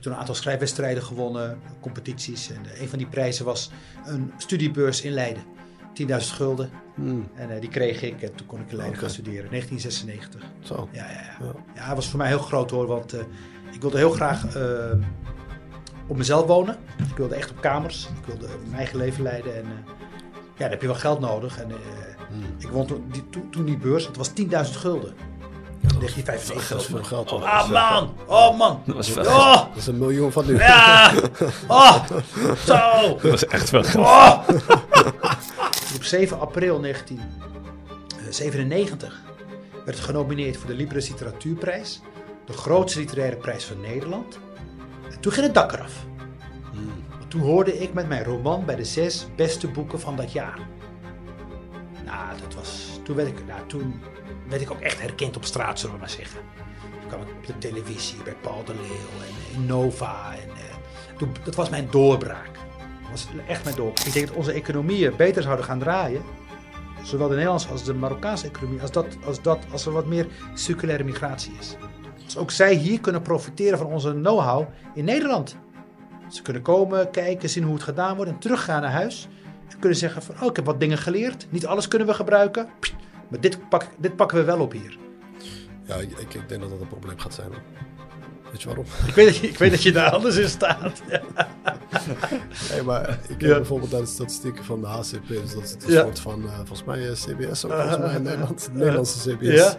heb toen een aantal schrijfwedstrijden gewonnen, competities. En eh, een van die prijzen was een studiebeurs in Leiden. 10.000 gulden. Hmm. En eh, die kreeg ik en toen kon ik in Leiden gaan studeren. 1996. Zo. Ja, ja, ja. Ja. dat was voor mij heel groot hoor. Want eh, ik wilde heel graag op mezelf wonen. Ik wilde echt op kamers. Ik wilde mijn eigen leven leiden. En ja, dan heb je wel geld nodig. En Hmm. ik won toen die, toen die beurs. Het was 10.000 gulden. Ja, dat, 1995. dat is veel geld toch? Ah man! Oh man! Dat was veel Oh! Dat is een miljoen van nu. Ja! Oh! Zo! Dat was echt wel geld. Oh! Op 7 april 1997 werd het genomineerd voor de Libris Literatuurprijs, de grootste literaire prijs van Nederland. En toen ging het dak eraf. Hmm. Toen hoorde ik met mijn roman bij de zes beste boeken van dat jaar. Nou, dat was. Toen werd ik, nou, toen werd ik ook echt herkend op straat, zullen we maar zeggen. Toen kwam ik op de televisie bij Paul de Leeuw en Nova. En, eh, dat was mijn doorbraak. Dat was echt mijn doorbraak. Ik denk dat onze economieën beter zouden gaan draaien. Zowel de Nederlandse als de Marokkaanse economie. Als, dat, als, dat, als er wat meer circulaire migratie is. Dus ook zij hier kunnen profiteren van onze know-how in Nederland. Ze kunnen komen, kijken, zien hoe het gedaan wordt en teruggaan naar huis. En kunnen zeggen van, oh, ik heb wat dingen geleerd. Niet alles kunnen we gebruiken. Maar dit, pak, dit pakken we wel op hier. Ja, ik, ik denk dat dat een probleem gaat zijn. hoor. Weet je waarom? Ik weet dat je, ik weet dat je daar anders in staat. Ja. Nee, maar ik heb Ja. bijvoorbeeld naar de statistieken van de HCP. Dus dat is een Ja. soort van, eh, volgens mij eh, CBS ook, volgens mij in Nederland. uh, De Nederlandse CBS. Ja?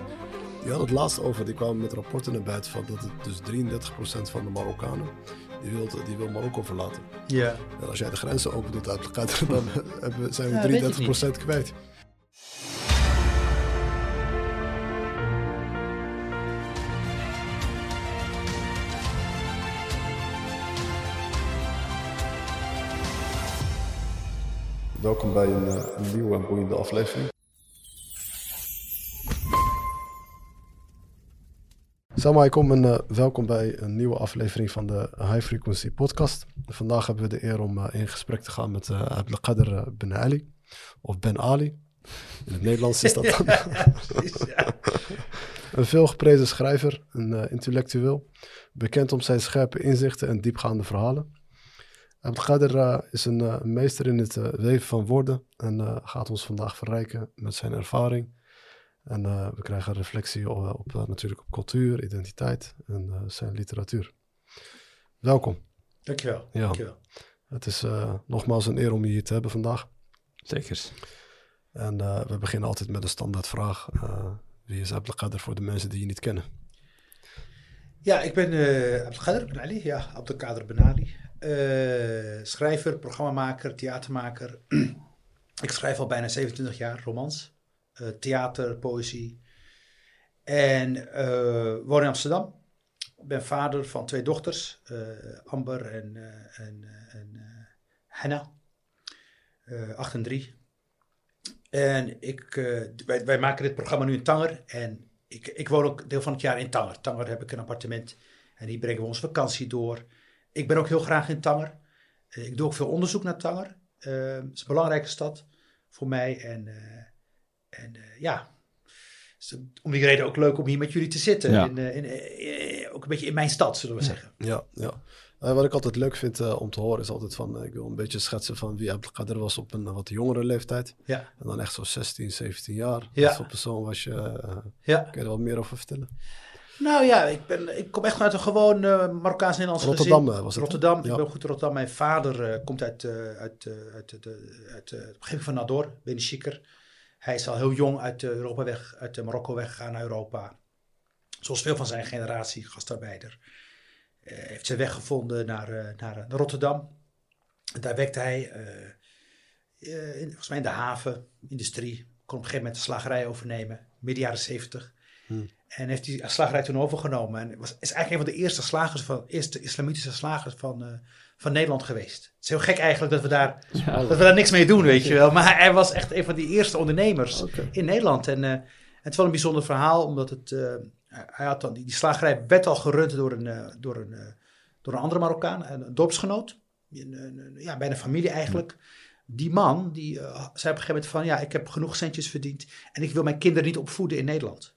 Die hadden het laatst over, die kwamen met rapporten naar buiten van dat het dus 33% van de Marokkanen, die wil, die wil Marokko verlaten. Ja. En als jij de grenzen open doet uit dan hebben- zijn we Ja, weet ik 33% kwijt. Welkom bij een, eh, een nieuwe en boeiende aflevering. Salam alaikum en eh, welkom bij een nieuwe aflevering van de High Frequency Podcast. Vandaag hebben we de eer om eh, in gesprek te gaan met uh, Abdelkader Ben Ali, of Ben Ali. In het Nederlands is dat dan. Precies, ja. Een veelgeprezen schrijver, een intellectueel, bekend om zijn scherpe inzichten en diepgaande verhalen. Abdelkader eh, is een eh, meester in het eh, weven van woorden en gaat ons vandaag verrijken met zijn ervaring. En eh, we krijgen reflectie op, op, natuurlijk op cultuur, identiteit en eh, zijn literatuur. Welkom. Dankjewel. Ja. Dankjewel. Het is eh, nogmaals een eer om je hier te hebben vandaag. Zeker. En eh, we beginnen altijd met een standaardvraag. Eh, wie is Abdelkader voor de mensen die je niet kennen? Ja, ik ben eh Abdelkader Ben Ali. Ja, Abdelkader Ben Ali. Eh, schrijver, programmamaker, theatermaker. ik schrijf al bijna 27 jaar romans, eh, theater, poëzie. En eh, woon in Amsterdam. Ik ben vader van twee dochters, Amber en, en, en eh, Henna. Eh, acht en drie. En ik, wij, wij maken dit programma nu in Tanger. En ik, ik woon ook deel van het jaar in Tanger. Tanger heb ik een appartement. En hier brengen we onze vakantie door. Ik ben ook heel graag in Tanger. Eh, ik doe ook veel onderzoek naar Tanger. Eh, het is een belangrijke stad voor mij. En, eh, en eh, ja, het is om die reden ook leuk om hier met jullie te zitten. Ja. In, in, ook een beetje in mijn stad, zullen we zeggen. Ja, ja. Wat ik altijd leuk vind eh, om te horen is altijd van, ik wil een beetje schetsen van wie Abdelkader was op een wat jongere leeftijd. Ja, En dan echt zo 16, 17 jaar. Ja. Wat voor persoon was je? eh, ja. kun je er wat meer over vertellen? Nou ja, ik, ben, ik kom echt vanuit een gewoon eh Marokkaans-Nederlands Rotterdam gezin. eh, was het? Rotterdam, Ja. ik ben goed Rotterdam. Mijn vader eh, komt uit, eh, uit, uit, uit, uit, het begin van Nador, Benishiker. Hij is al heel jong uit, Europa weg, uit Marokko weggegaan naar Europa. Zoals veel van zijn generatie, gastarbeider. Heeft zijn weg gevonden naar, naar, naar Rotterdam. Daar werkte hij, in, volgens mij in de haven, industrie. Kon op een gegeven moment de slagerij overnemen, midden jaren zeventig. Hmm. En heeft die slagerij toen overgenomen. En was, is eigenlijk een van de eerste slagers van, eerste islamitische slagers van, eh, van Nederland geweest. Het is heel gek eigenlijk dat we daar, Ja, dat we daar niks mee doen, weet je wel. Maar hij was echt een van die eerste ondernemers in Nederland. En eh, het is wel een bijzonder verhaal, omdat het, eh, hij had dan, die, die slagerij werd al gerund door een, door een, door een andere Marokkaan, een, een dorpsgenoot. Ja, bijna familie eigenlijk. Die man, die zei op een gegeven moment van, ja, ik heb genoeg centjes verdiend en ik wil mijn kinderen niet opvoeden in Nederland.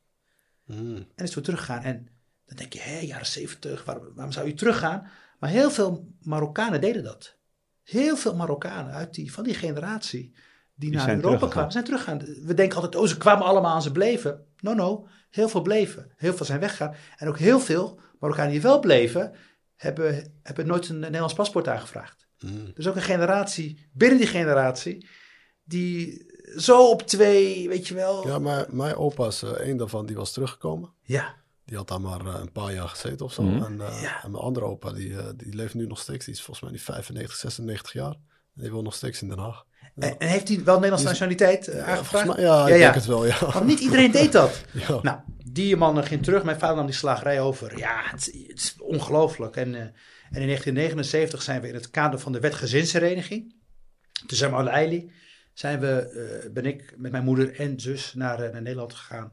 Hmm. En is toen teruggegaan. En dan denk je, hé, jaren zeventig, waarom, waarom zou je teruggaan? Maar heel veel Marokkanen deden dat. Heel veel Marokkanen uit die, van die generatie die, naar Europa kwamen, zijn teruggegaan. We denken altijd, oh, ze kwamen allemaal en ze bleven. No, no. Heel veel bleven. Heel veel zijn weggegaan. En ook heel veel Marokkanen die wel bleven, hebben, hebben nooit een Nederlands paspoort aangevraagd. Mm. Dus ook een generatie, binnen die generatie, die zo op twee, weet je wel. Ja, maar mijn opa is eh, één daarvan, die was teruggekomen. Ja. Die had daar maar eh, een paar jaar gezeten of zo. Mhm. En, eh, Ja. en mijn andere opa, die, die leeft nu nog steeds. Die is volgens mij die 95, 96 jaar. En die woont nog steeds in Den Haag. En, en heeft hij wel Nederlandse nationaliteit Ja, aangevraagd? mij, ja, ik Ja, ja. denk het wel, ja. Want niet iedereen deed dat. ja. Nou, die man ging terug. Mijn vader nam die slagerij over. Ja, het, is- het is ongelooflijk. En, eh, en in 1979 zijn we in het kader van de wet gezinshereniging. Toen zijn we al Eili, zijn we, eh, ben ik met mijn moeder en zus naar, eh, naar Nederland gegaan.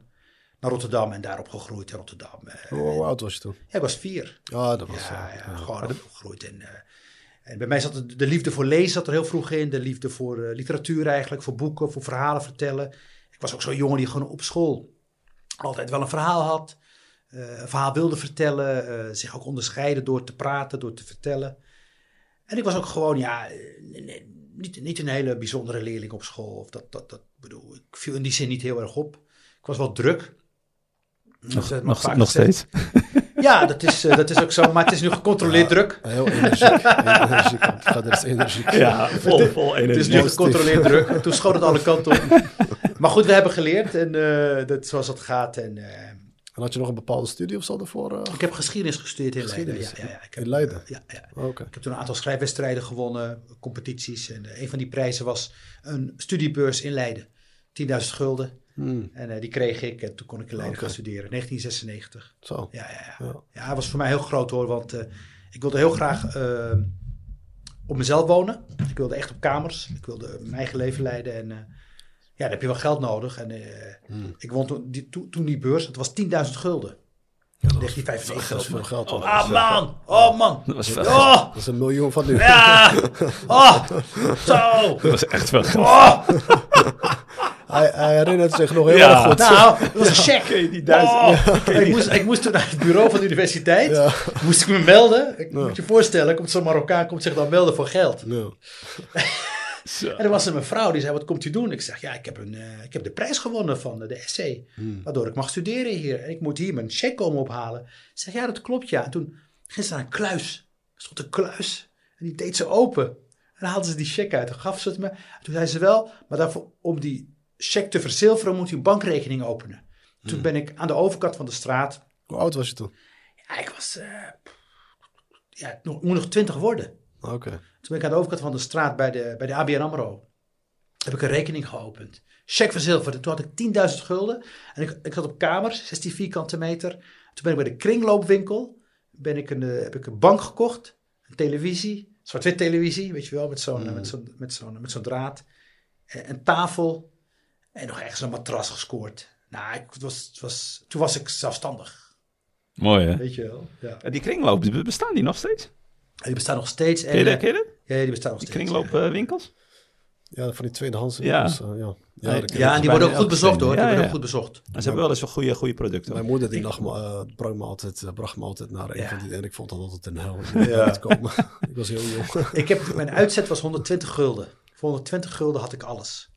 Naar Rotterdam en daarop gegroeid in Rotterdam. Eh, Hoe, oud was je toen? ja, ik was vier. Ja, dat was... Ja, ja, ja. gewoon opgegroeid. En, en bij mij zat de, de liefde voor lezen zat er heel vroeg in. De liefde voor literatuur eigenlijk, voor boeken, voor verhalen vertellen. Ik was ook zo'n jongen die gewoon op school altijd wel een verhaal had. een verhaal wilde vertellen. zich ook onderscheiden door te praten, door te vertellen. En ik was ook gewoon, ja, niet, niet een hele bijzondere leerling op school. Of dat, dat, dat bedoel, ik viel in die zin niet heel erg op. Ik was wel druk. Nog, Dat nog, steeds? Ja, dat is, eh, dat is ook zo. Maar het is nu gecontroleerd druk. Heel energiek. heel energiek. Het gaat er is energiek. Ja, vol, vol Het is energie. nu gecontroleerd druk. Toen schoot het alle kanten op. Maar goed, we hebben geleerd en eh, dat, zoals het gaat. En, eh, En had je nog een bepaalde studie of zo daarvoor? eh? ik heb geschiedenis gestudeerd in Leiden. Ja, ja, ja. Ik heb, in Leiden? eh, ja, ja. Oké. Ik heb toen een aantal schrijfwedstrijden gewonnen, competities. En eh, een van die prijzen was een studiebeurs in Leiden. 10.000 gulden. Hmm, En die kreeg ik en toen kon ik in Leiden gaan studeren. 1996. Zo. Ja, ja, ja. Ja. Het was voor mij heel groot hoor, want ik wilde heel graag op mezelf wonen. Ik wilde echt op kamers. Ik wilde mijn eigen leven leiden en eh, ja, daar heb je wel geld nodig. En eh, Hmm. ik won toen die, toen, toen die beurs, het was 10.000 gulden. Ja, dat, was, 1995. dat is veel geld. hoor. Ah man, oh man. Dat was veel Oh, Dat is een miljoen van nu. ja, oh, zo. Dat was echt wel geld. Oh, Hij, hij herinnert zich nog heel Ja. erg goed. nou, dat was een check. die duizend- Oh, ik, moest, ik moest toen naar het bureau van de universiteit. Ja. Moest ik me melden. Ik Ja. moet je voorstellen, komt zo'n Marokkaan komt zich dan melden voor geld. Ja. Zo. En er was een vrouw die zei, wat komt u doen? Ik zeg, ja, ik heb, een, eh, ik heb de prijs gewonnen van de essay. Hmm. Waardoor ik mag studeren hier. En ik moet hier mijn check komen ophalen. Ik zeg, ja, dat klopt, ja. En toen ging ze naar een kluis. Er stond een kluis. En die deed ze open. En dan haalden ze die check uit. En gaf ze het me. En toen zei ze wel, maar daarvoor, om die check te verzilveren, moet u een bankrekening openen. Toen ben ik aan de overkant van de straat. Hoe oud was je toen? Ja, ik was... eh, ja, nog- moet nog twintig worden. Oké. Toen ben ik aan de overkant van de straat bij de, bij de ABN AMRO. Heb ik een rekening geopend. Check verzilverd. Toen had ik 10.000 gulden. En ik, ik zat op kamers, 16 vierkante meter. Toen ben ik bij de kringloopwinkel. Ben ik een, eh, heb ik een bank gekocht. Een televisie. Zwart-wit televisie, weet je wel. Met zo'n Mm. met zo'n met zo'n met zo'n draad. En een tafel. En nog ergens een matras gescoord. Nou, ik, het was, was, toen was ik zelfstandig. Mooi, hè? Weet je wel. Ja. Ja, Die kringloop, bestaan die nog steeds? En die bestaan nog steeds. En, Ken je dat? eh, Ken je dat? Ja, die bestaan nog Die steeds. kringloopwinkels? Ja, van die tweedehands Ja. winkels, eh, ja. Ja, en die worden ook goed bezocht hoor. Die worden ook goed bezocht. En ze hebben wel eens wel goede, goede producten. Mijn moeder die lag me, eh, bracht, me altijd, eh, bracht me altijd naar een Ja. van die... En ik vond dat altijd een hel. Ik Ja. komen. ik was heel jong. Ik heb, mijn uitzet was 120 gulden. Voor 120 gulden had ik alles.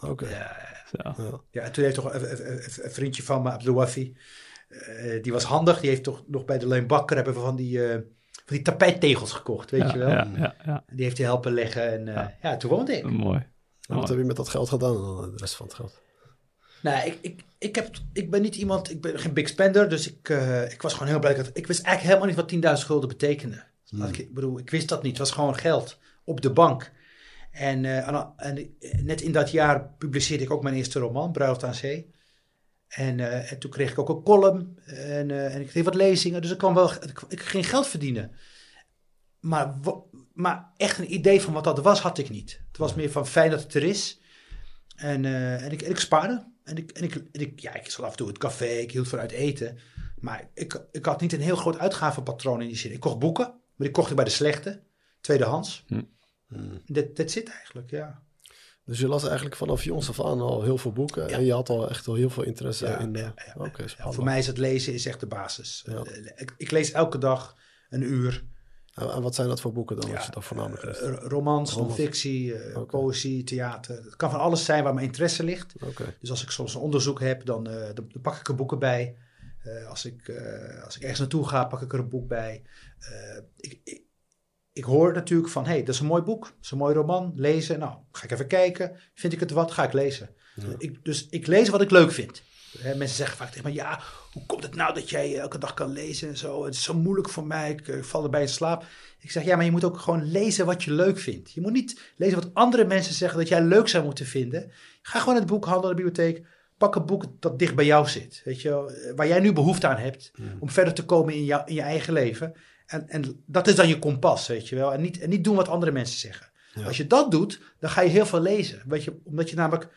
Oké. Ja. Ja. ja, en toen heeft toch een, een- een- een vriendje van me, Abdelwafi, eh die was handig. Die heeft toch nog bij de Leun Bakker hebben we van die, eh, die tapijttegels gekocht, weet Ja, je wel. ja, ja, die heeft hij helpen leggen en eh, ja. Ja. toen woonde ik. Mooi. En wat heb je met dat geld gedaan dan, de rest van het geld? Nou, ik, ik, ik, heb, ik ben niet iemand, ik ben geen big spender, dus ik, eh, ik was gewoon heel blij. Dat, ik wist eigenlijk helemaal niet wat 10.000 gulden betekende. Laat Ik, ik bedoel, ik wist dat niet. Het was gewoon geld op de bank. En, eh, en, en net in dat jaar publiceerde ik ook mijn eerste roman, Bruiloft aan Zee. En, eh, en toen kreeg ik ook een column en, eh, en ik kreeg wat lezingen. Dus ik, kwam wel, ik, ik ging geld verdienen. Maar, maar echt een idee van wat dat was, had ik niet. Het was meer van fijn dat het er is. En, eh, en, ik, en ik spaarde. En ik, en ik, en ik, ja, ik zat af en toe het café, ik hield van uit eten. Maar ik, ik had niet een heel groot uitgavenpatroon in die zin. Ik kocht boeken, maar die kocht ik bij de slechte, tweedehands. Hmm. Dat, dat zit eigenlijk, ja. Dus je las eigenlijk vanaf jongs af aan al heel veel boeken. Ja. En je had al echt al heel veel interesse Ja, in... eh, ja, Ja, spannend. voor mij is het lezen is echt de basis. Eh, ik, ik lees elke dag een uur. En, en wat zijn dat voor boeken dan, als je dat voornamelijk leest? Eh, romans, Romans. non-fictie, eh, poëzie, theater. Het kan van alles zijn waar mijn interesse ligt. Dus als ik soms een onderzoek heb, dan, eh, dan, dan pak ik er boeken bij. Eh, als, ik, eh, als ik ergens naartoe ga, pak ik er een boek bij. Eh, ik, ik, ik hoor natuurlijk van, hé, hey, dat is een mooi boek. Dat is een mooi roman. Lezen. Nou, ga ik even kijken. Vind ik het wat? Ga ik lezen. Ja. Ik, dus ik lees wat ik leuk vind. Hè, mensen zeggen vaak tegen me, ja, hoe komt het nou dat jij elke dag kan lezen en zo? Het is zo moeilijk voor mij, ik eh, val erbij in slaap. Ik zeg, ja, maar je moet ook gewoon lezen wat je leuk vindt. Je moet niet lezen wat andere mensen zeggen dat jij leuk zou moeten vinden. Ga gewoon naar het boekhandel, de bibliotheek. Pak een boek dat dicht bij jou zit. Weet je, eh, waar jij nu behoefte aan hebt om verder te komen in, jou, in je eigen leven. En, en dat is dan je kompas, weet je wel. En niet, en niet doen wat andere mensen zeggen. Ja. Als je dat doet, dan ga je heel veel lezen. Weet je, omdat je namelijk...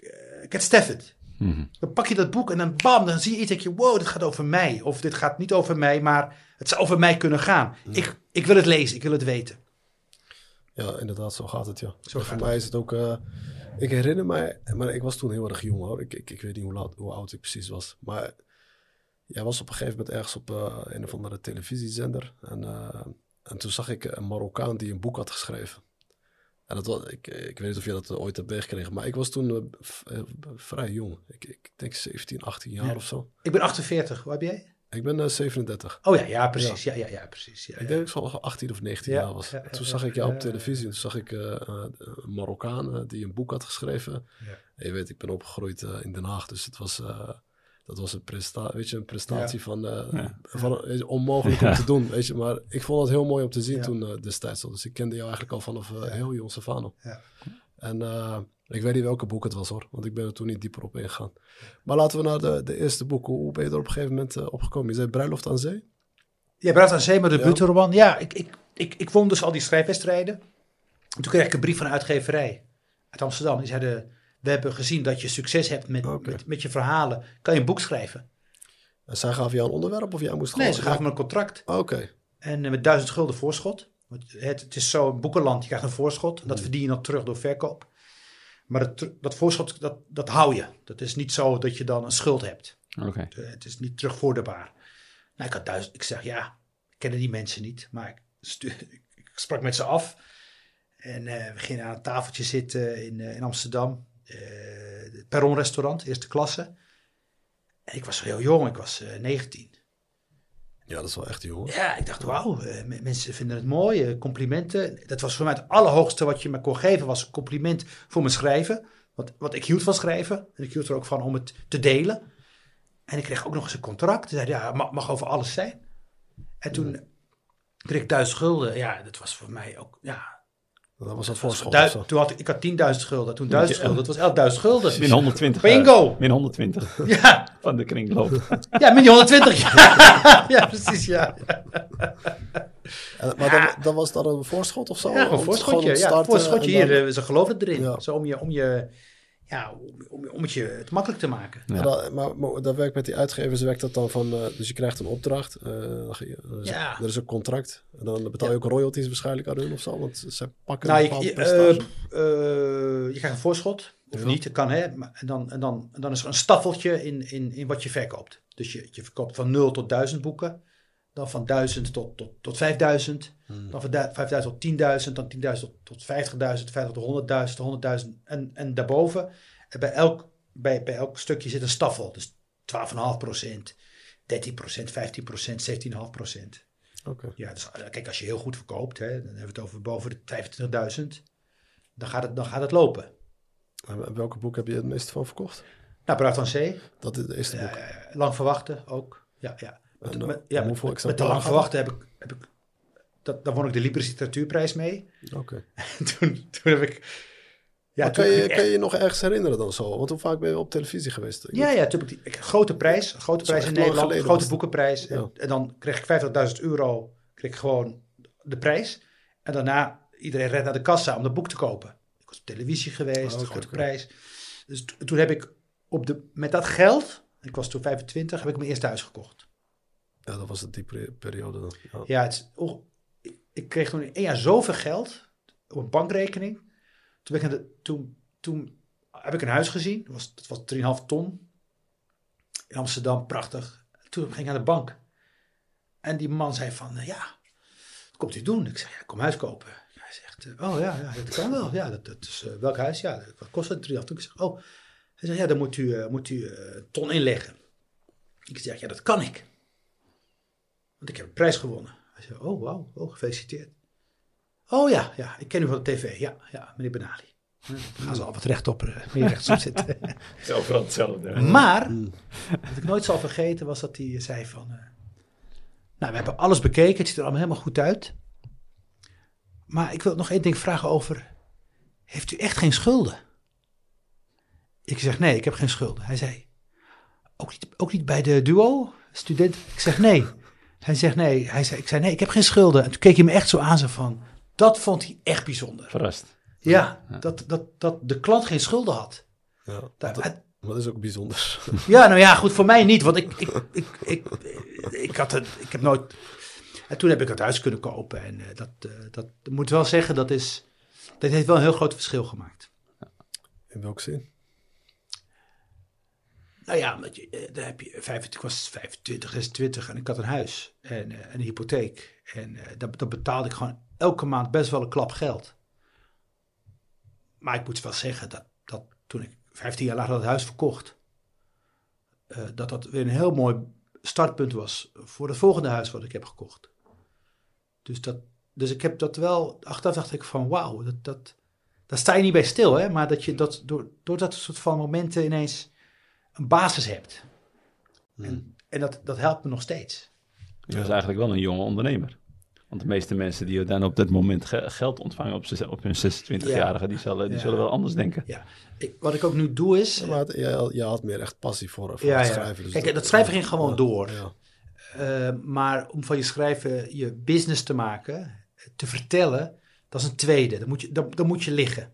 Uh, Cat Stafford, Mhm. dan pak je dat boek en dan bam, dan zie je iets en denk je, wow, dit gaat over mij. Of dit gaat niet over mij, maar het zou over mij kunnen gaan. Ik, ik wil het lezen, ik wil het weten. Ja, inderdaad, zo gaat het, ja. Zo voor het. mij is het ook... eh, ik herinner mij... Maar ik was toen heel erg jong, hoor. Ik, ik, ik weet niet hoe, laat, hoe oud ik precies was. Maar jij was op een gegeven moment ergens op eh, een of andere televisiezender. En, eh, en toen zag ik een Marokkaan die een boek had geschreven. En dat was, ik, ik weet niet of je dat ooit hebt meegekregen. Maar ik was toen eh, vrij jong. Ik, ik denk 17, 18 jaar Ja. of zo. Ik ben 48, hoe heb jij? Ik ben eh, 37. Oh ja, ja, precies. Ja, ja, ja, precies. Ja, Ik denk dat ik zo 18 of 19 Ja, jaar was. toen zag ik jou op televisie. Toen zag ik een Marokkaan die een boek had geschreven. Ja. En je weet, ik ben opgegroeid in Den Haag. Dus het was, dat was een, presta weet je, een prestatie Ja. van, eh, Ja. van je, onmogelijk om te doen. Weet je. Maar ik vond het heel mooi om te zien toen eh, destijds. al. Dus ik kende jou eigenlijk al vanaf eh, heel jongs af aan. En eh, ik weet niet welke boek het was hoor. Want ik ben er toen niet dieper op ingegaan. Maar laten we naar de, de eerste boek. Hoe ben je er op een gegeven moment eh, opgekomen? Je zei Bruiloft aan Zee? Ja, Bruid aan Zee, maar de buurtroman. Ja, ik, ik, ik, ik won dus al die schrijfwedstrijden. En toen kreeg ik een brief van een uitgeverij uit Amsterdam. Die zeiden, we hebben gezien dat je succes hebt met, met, met je verhalen. Kan je een boek schrijven? En zij gaven jou een onderwerp of jij moest gewoon... Nee, ze gaven me een contract. Oké. En eh, met duizend gulden voorschot. Want Het, het is zo, een boekenland, je krijgt een voorschot. Hmm. Dat verdien je dan terug door verkoop. Maar dat, dat voorschot, dat, dat hou je. Dat is niet zo dat je dan een schuld hebt. Oké. Eh, Het is niet terugvorderbaar. Nou, ik had duizend, ik zeg ja, ik kende die mensen niet, maar ik, stu- ik, ik sprak met ze af. En eh, we gingen aan een tafeltje zitten in, eh, in Amsterdam. Eh Perronrestaurant, eerste klasse. En ik was heel jong, ik was eh 19. Ja, dat is wel echt jong. Ja, ik dacht, wauw, eh, mensen vinden het mooi, eh, complimenten. Dat was voor mij het allerhoogste wat je me kon geven, was een compliment voor mijn schrijven. Want, want ik hield van schrijven en ik hield er ook van om het te delen. En ik kreeg ook nog eens een contract. Ze zeiden, ja, het mag, mag over alles zijn. En toen kreeg ik duizend gulden. Ja, dat was voor mij ook, ja... Dat was dat voorschot du- toen had ik, ik had 10.000 gulden, toen Dan moet 1000 je- gulden. Dat was 11.000 gulden. Min 120. Bingo! eh, min 120 Ja, van de kringloop. ja, min 120. Ja, ja precies, ja. En- maar dan, dan was dat een voorschot of zo? Ja, gewoon Om- voorschotje. Ja, voorschotje dan- hier. eh, Ze geloven erin. Ja. Zo om je, om je, ja, om, om, het je het makkelijk te maken. Ja. Maar, dat, maar, maar dat werkt met die uitgevers, werkt dat dan van, eh, dus je krijgt een opdracht, eh, je, er, is, Ja. er is een contract, en dan betaal je Ja. ook royalties waarschijnlijk aan hun of zo, want ze pakken Nou, een je, bepaalde je, eh, eh, je krijgt een voorschot. Of Ja. niet, dat kan hè. Maar, en, dan, en, dan, en dan is er een staffeltje in, in, in wat je verkoopt. Dus je, je verkoopt van 0 tot 1000 boeken. Dan van 1000 tot, tot, tot 5000. Hmm. Dan van du- 5000 tot 10.000. Dan 10.000 tot, tot 50.000. 50 tot 100.000. 100.000 en, en daarboven. En bij elk, bij, bij elk stukje zit een staffel. Dus 12,5 procent. 13 procent. 15 procent. 17,5 procent. Oké. Ja, dus, eh, kijk, als je heel goed verkoopt, hè, dan hebben we het over boven de 25.000, dan gaat, het, dan gaat het lopen. En welke boek heb je het meest van verkocht? Nou, Bruid van Zee, Dat is het eerste boek. ja, lang verwachten ook. Ja, ja. Met, met- ja, met, exemplaren lang gaat verwachten heb ik, heb ik dat, daar won ik de Libris Literatuurprijs mee. Oké. En toen, toen heb ik... Ja, Maar kan, je, kan je nog ergens herinneren dan zo? Want hoe vaak ben je op televisie geweest? ja, ja, toen heb ik die grote prijs, grote prijs in Nederland, grote was boekenprijs. En, Ja. en dan kreeg ik 50.000 euro, kreeg ik gewoon de prijs. En daarna, iedereen rent naar de kassa om dat boek te kopen. Ik was op televisie geweest, Oh, grote prijs. Dus to- toen heb ik op de, met dat geld, ik was toen 25, heb ik mijn eerste huis gekocht. Ja, dat was het die peri- periode dan. Ja. Ik- kreeg toen in één jaar zoveel geld op een bankrekening. Toen, ben ik de, toen, toen heb ik een huis gezien, dat was, dat was 3,5 ton. In Amsterdam, prachtig. Toen ging ik aan de bank. En die man zei van, eh, ja, het komt u doen? Ik zeg, ja, kom huis kopen. Hij zegt, eh, oh ja, ja, dat kan wel. Ja, dat, dat is, eh, welk huis? Ja, wat kost het? 3,8. Ik zeg, oh. Hij zegt, ja, dan moet u, moet u ton inleggen. Ik zeg, ja, dat kan ik. Want ik heb een prijs gewonnen. Hij zegt, oh, wauw, oh, gefeliciteerd. Oh ja, ja, ik ken u van de tv. Ja, ja, meneer Benali. Dan gaan ze al wat rechtop, eh, meer rechtop zitten. Het is overal hetzelfde. Maar, wat ik nooit zal vergeten, was dat hij zei van... eh, nou, we hebben alles bekeken, het ziet er allemaal helemaal goed uit. Maar ik wil nog één ding vragen over... Heeft u echt geen schulden? Ik zeg, nee, ik heb geen schulden. Hij zei, ook niet, ook niet bij de duo, student? Ik zeg, nee. Hij zegt, nee. Hij zei, ik zei, nee, ik heb geen schulden. En toen keek hij me echt zo aan, zo van... Dat vond hij echt bijzonder. Verrast. Ja, dat, dat, dat de klant geen schulden had. Ja, Daar- dat, hij- maar dat is ook bijzonder. Ja, nou ja, goed, voor mij niet, want ik, ik, ik, ik, ik, had het, ik heb nooit... En toen heb ik het huis kunnen kopen en eh, dat, eh, dat ik moet wel zeggen, dat is, dat heeft wel een heel groot verschil gemaakt. In welke zin? Nou ja, omdat je, eh, daar heb je 25, ik was 25, 26 en ik had een huis en eh, een hypotheek. En eh, dat, dat betaalde ik gewoon elke maand best wel een klap geld. Maar ik moet wel zeggen dat, dat toen ik 15 jaar later dat huis verkocht, eh, dat dat weer een heel mooi startpunt was voor het volgende huis wat ik heb gekocht. Dus, dat, dus ik heb dat wel, achteraf dacht ik van wauw, dat, dat, daar sta je niet bij stil, hè? maar dat je dat door, door dat soort van momenten ineens een basis hebt. En, en dat, dat helpt me nog steeds. Je was eigenlijk wel een jonge ondernemer. Want de meeste mensen die dan op dat moment ge- geld ontvangen op, hun 26-jarige, die, zullen, die Ja. zullen wel anders denken. Ja. Ik, wat ik ook nu doe is. Ja, maar jij had meer echt passie voor, voor Ja, het schrijven. dus Kijk, dat schrijven ging gewoon ja, door. Ja. eh, maar om van je schrijven je business te maken, te vertellen, dat is een tweede. Dan moet je, dan, dan moet je liggen.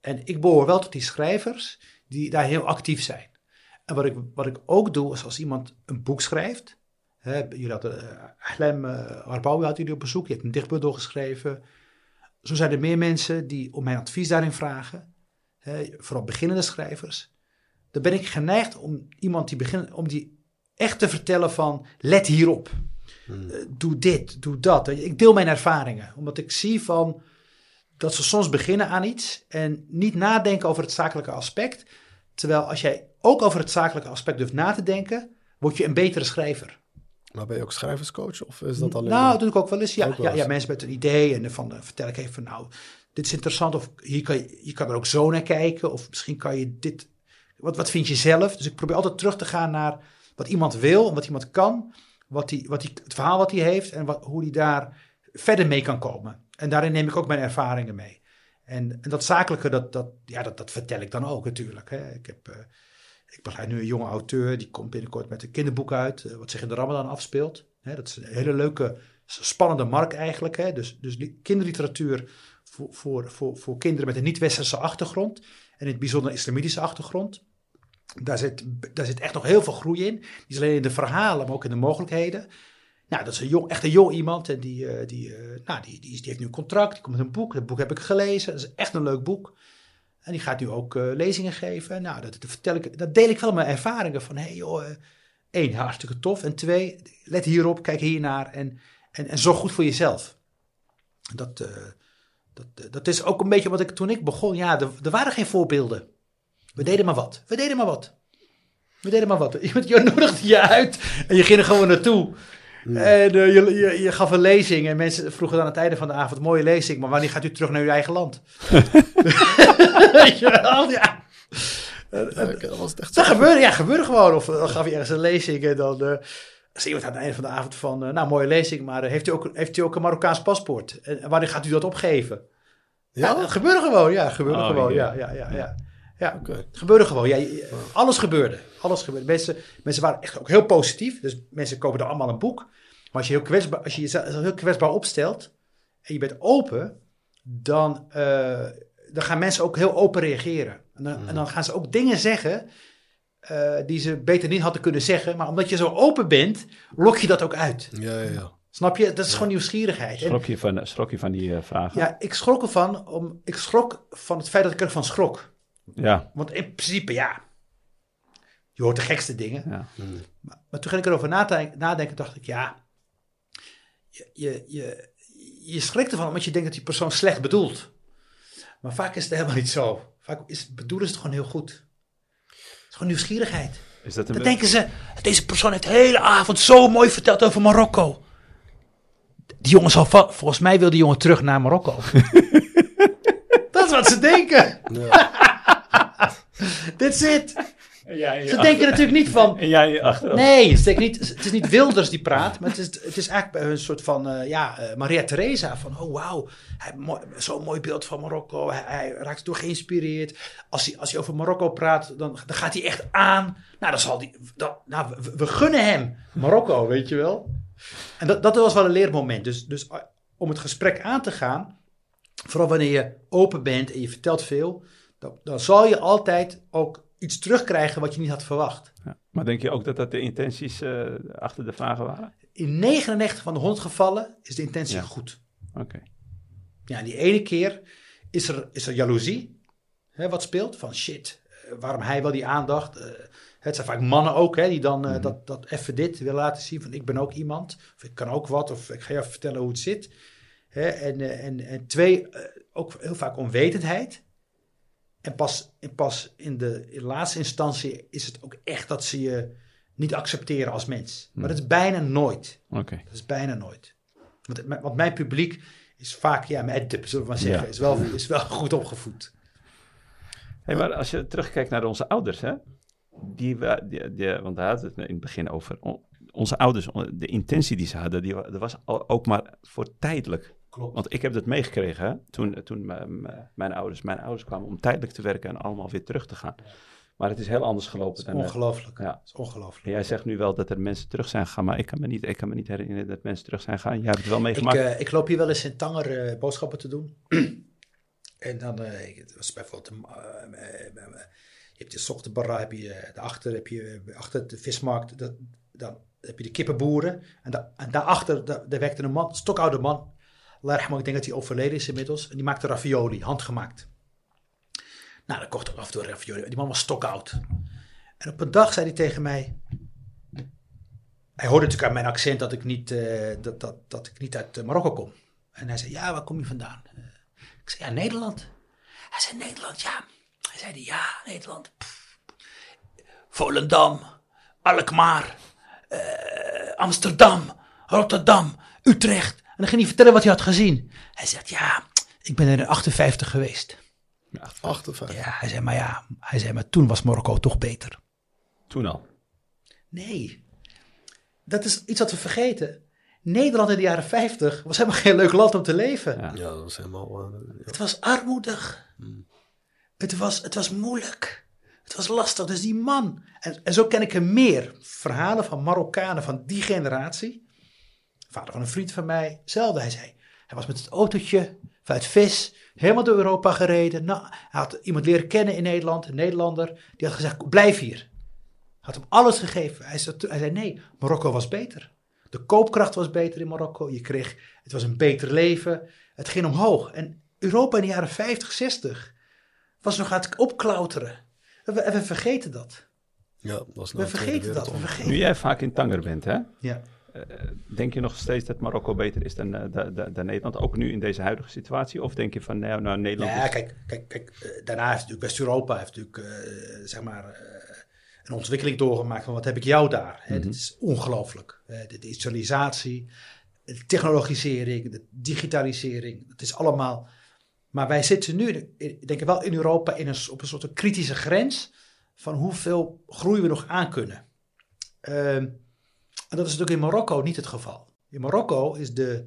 En ik behoor wel tot die schrijvers die daar heel actief zijn. En wat ik, wat ik ook doe, is als iemand een boek schrijft. Hè, jullie hadden uh, uh, had jullie op bezoek, die heeft een dichtbundel geschreven. Zo zijn er meer mensen die om mijn advies daarin vragen. Hè, vooral beginnende schrijvers. Dan ben ik geneigd om iemand die begint, om die echt te vertellen van let hierop. Hmm. Uh, doe dit, doe dat. Ik deel mijn ervaringen. Omdat ik zie van dat ze soms beginnen aan iets en niet nadenken over het zakelijke aspect. Terwijl als jij ook over het zakelijke aspect durft na te denken, word je een betere schrijver. Maar ben je ook schrijverscoach of is dat alleen... Nou, dat doe ik ook wel eens. Ja, wel ja, eens. ja mensen met een idee en van uh, vertel ik even van nou, dit is interessant of hier kan je, je kan er ook zo naar kijken of misschien kan je dit, wat, wat vind je zelf? Dus ik probeer altijd terug te gaan naar wat iemand wil en wat iemand kan, wat die, wat die, het verhaal wat hij heeft en wat, hoe hij daar verder mee kan komen. En daarin neem ik ook mijn ervaringen mee. En, en dat zakelijke, dat, dat, ja, dat, dat vertel ik dan ook natuurlijk. Hè. Ik, heb, uh, ik begeleid nu een jonge auteur, die komt binnenkort met een kinderboek uit, uh, wat zich in de Ramadan afspeelt. Dat is een hele leuke, spannende markt eigenlijk. Dus, dus kinderliteratuur voor, voor, voor, voor kinderen met een niet-westerse achtergrond en in het bijzonder islamitische achtergrond. Daar zit, daar zit echt nog heel veel groei in. Niet alleen in de verhalen, maar ook in de mogelijkheden. Nou, dat is een jong, echt een jong iemand. En die, uh, die, uh, nou, die, die, die, heeft nu een contract. Die komt met een boek. Dat boek heb ik gelezen. Dat is echt een leuk boek. En die gaat nu ook uh, lezingen geven. Nou, dat, dat, vertel ik, dat deel ik wel mijn ervaringen. Van, hey, joh, één, hartstikke tof. En twee, let hierop, kijk hiernaar. En, en, en zorg goed voor jezelf. Dat, eh, dat, dat is ook een beetje wat ik toen ik begon. Ja, er, er waren geen voorbeelden. We deden maar wat. We deden maar wat. We deden maar wat. Iemand je nodigde je uit en je ging er gewoon naartoe. Mm. En uh, je, je, je, gaf een lezing en mensen vroegen dan aan het einde van de avond, mooie lezing, maar wanneer gaat u terug naar uw eigen land? Weet je wel, ja. ja dat was echt dat gebeurde, ja, gebeurde gewoon. Of dan gaf je ergens een lezing en dan uh, zei iemand aan het einde van de avond van, uh, nou, mooie lezing, maar heeft, u ook, heeft u ook een Marokkaans paspoort? En wanneer gaat u dat opgeven? Ja, ja dat gebeurde gewoon, ja, gebeurde oh, gewoon, ja, ja, ja. ja. Ja, okay. gebeurde gewoon. Ja, alles gebeurde. Alles gebeurde. Mensen, mensen waren echt ook heel positief. Dus mensen kopen er allemaal een boek. Maar als je, heel kwetsbaar, als je jezelf heel kwetsbaar opstelt en je bent open, dan, uh, dan gaan mensen ook heel open reageren. En dan, mm. en dan gaan ze ook dingen zeggen uh, die ze beter niet hadden kunnen zeggen. Maar omdat je zo open bent, lok je dat ook uit. Ja, ja, ja. Snap je? Dat is ja. gewoon nieuwsgierigheid. Schrok je van, schrok je van die uh, vragen? Ja, ik schrok ervan. Om, ik schrok van het feit dat ik ervan schrok. Ja. Want in principe, ja, je hoort de gekste dingen. Ja. Hmm. Maar, maar, toen ging ik erover nadenken, nadenken dacht ik, ja, je, je, je, je schrikt ervan omdat je denkt dat die persoon slecht bedoelt. Maar vaak is het helemaal niet zo. Vaak is, bedoelen ze het gewoon heel goed. Het is gewoon nieuwsgierigheid. Is dat een Dan denken ze, deze persoon heeft de hele avond zo mooi verteld over Marokko. Die jongen zal, volgens mij wil die jongen terug naar Marokko. dat is wat ze denken. Ja. That's Ze denken natuurlijk niet van, En jij achteraf. Nee, het is, niet, het is niet Wilders die praat, maar het is, het is eigenlijk bij hun een soort van, eh, ja, eh, Maria Theresa. Van, oh wauw, hij heeft mooi- zo'n mooi beeld van Marokko. Hij, hij raakt door geïnspireerd. Als hij, als hij over Marokko praat, dan, dan gaat hij echt aan. Nou, dan zal die, dan, nou we, we gunnen hem Marokko, weet je wel. En dat, dat was wel een leermoment. Dus, dus eh, om het gesprek aan te gaan, vooral wanneer je open bent en je vertelt veel, dan, dan zal je altijd ook iets terugkrijgen wat je niet had verwacht. Ja. Maar denk je ook dat dat de intenties eh, achter de vragen waren? In 99 van de 100 gevallen is de intentie Ja. goed. Oké. Ja, die ene keer is er, is er jaloezie. Hè, wat speelt? Van shit, eh, waarom hij wel die aandacht? Eh, het zijn vaak mannen ook, hè, die dan Mhm. dat, dat even dit willen laten zien. Van ik ben ook iemand. Of ik kan ook wat. Of ik ga je vertellen hoe het zit. Hè, en, en, en twee, ook heel vaak onwetendheid. En pas, en pas in de in laatste instantie is het ook echt dat ze je niet accepteren als mens. Maar dat is bijna nooit. Oké. Dat is bijna nooit. Want, mijn publiek is vaak, ja, mijn edip, zullen we maar zeggen, Ja. is, wel, is wel goed opgevoed. Hey, maar als je terugkijkt naar onze ouders, hè? Die, die, die, want daar hadden we het in het begin over. On- onze ouders, de intentie die ze hadden, die, dat was al- ook maar voor tijdelijk. Klopt. Want ik heb dat meegekregen hè? toen, toen mijn, ouders, mijn ouders kwamen om tijdelijk te werken en allemaal weer terug te gaan. Maar het is heel anders gelopen. Dan, is ongelooflijk. ja. Is ongelooflijk. en jij zegt nu wel dat er mensen terug zijn gegaan, maar ik kan me niet, ik kan me niet herinneren dat mensen terug zijn gegaan. Jij hebt het wel Ik, meegemaakt. eh, ik loop hier wel eens in Tanger eh, boodschappen te doen. en dan, ik- het was bijvoorbeeld, eh, je hebt de Soktebarra, heb je daarachter, heb je achter de vismarkt, dat, dan heb je de kippenboeren. En, da, en daarachter, da, daar werkte een man, stokoude man. Yarhamah, ik denk dat hij overleden is inmiddels. En die maakte ravioli, handgemaakt. Nou, dan kocht ik af en toe ravioli. Die man was stokoud. En op een dag zei hij tegen mij, hij hoorde natuurlijk aan mijn accent dat ik niet, eh, dat, dat, dat ik niet uit eh, Marokko kom. En hij zei, ja, waar kom je vandaan? Eh, ik zei, ja, Nederland. Hij zei, Nederland, ja. Hij zei, ja, Nederland. Volendam, Alkmaar, Amsterdam, Rotterdam, Utrecht. En dan ging hij vertellen wat hij had gezien. Hij zegt, ja, ik ben er in 58 geweest. Ja, 58. Ja, hij zei, maar ja, hij zei, maar toen was Marokko toch beter. toen al. Nee. Dat is iets wat we vergeten. Nederland in de jaren 50 was helemaal geen leuk land om te leven. Ja. Ja, dat was helemaal... eh, ja. Het was armoedig. Het, was, het was moeilijk. Het was lastig. Dus die man. En, en zo ken ik er meer verhalen van Marokkanen van die generatie. Vader van een vriend van mij. Zelfde. Hij zei. Hij was met het autootje vanuit Vis. Helemaal door Europa gereden. Nou, hij had iemand leren kennen in Nederland. Een Nederlander. Die had gezegd. Blijf hier. Had hem alles gegeven. Hij zei, hij zei nee. Marokko was beter. De koopkracht was beter in Marokko. Je kreeg. Het was een beter leven. Het ging omhoog. En Europa in de jaren 50, 60 was nog aan het opklauteren. En we, we vergeten dat. Ja, dat was We Tweede vergeten dat. We vergeten. Nu jij vaak in Tanger bent, hè? Ja. Denk je nog steeds dat Marokko beter is dan, eh, dan, dan- dan Nederland? Ook nu in deze huidige situatie? Of denk je van, nou, nou Nederland Ja, is... kijk, kijk, kijk eh, daarna heeft natuurlijk West-Europa heeft natuurlijk, eh, zeg maar, eh, een ontwikkeling doorgemaakt van wat heb ik jou daar. Hè? Mhm. Is ongelooflijk. Eh, de digitalisatie, de technologisering, de digitalisering, dat is allemaal... Maar wij zitten nu, denk ik wel in Europa, in een, op een soort kritische grens van hoeveel groei we nog aan kunnen. Ehm, en dat is natuurlijk in Marokko niet het geval. In Marokko is de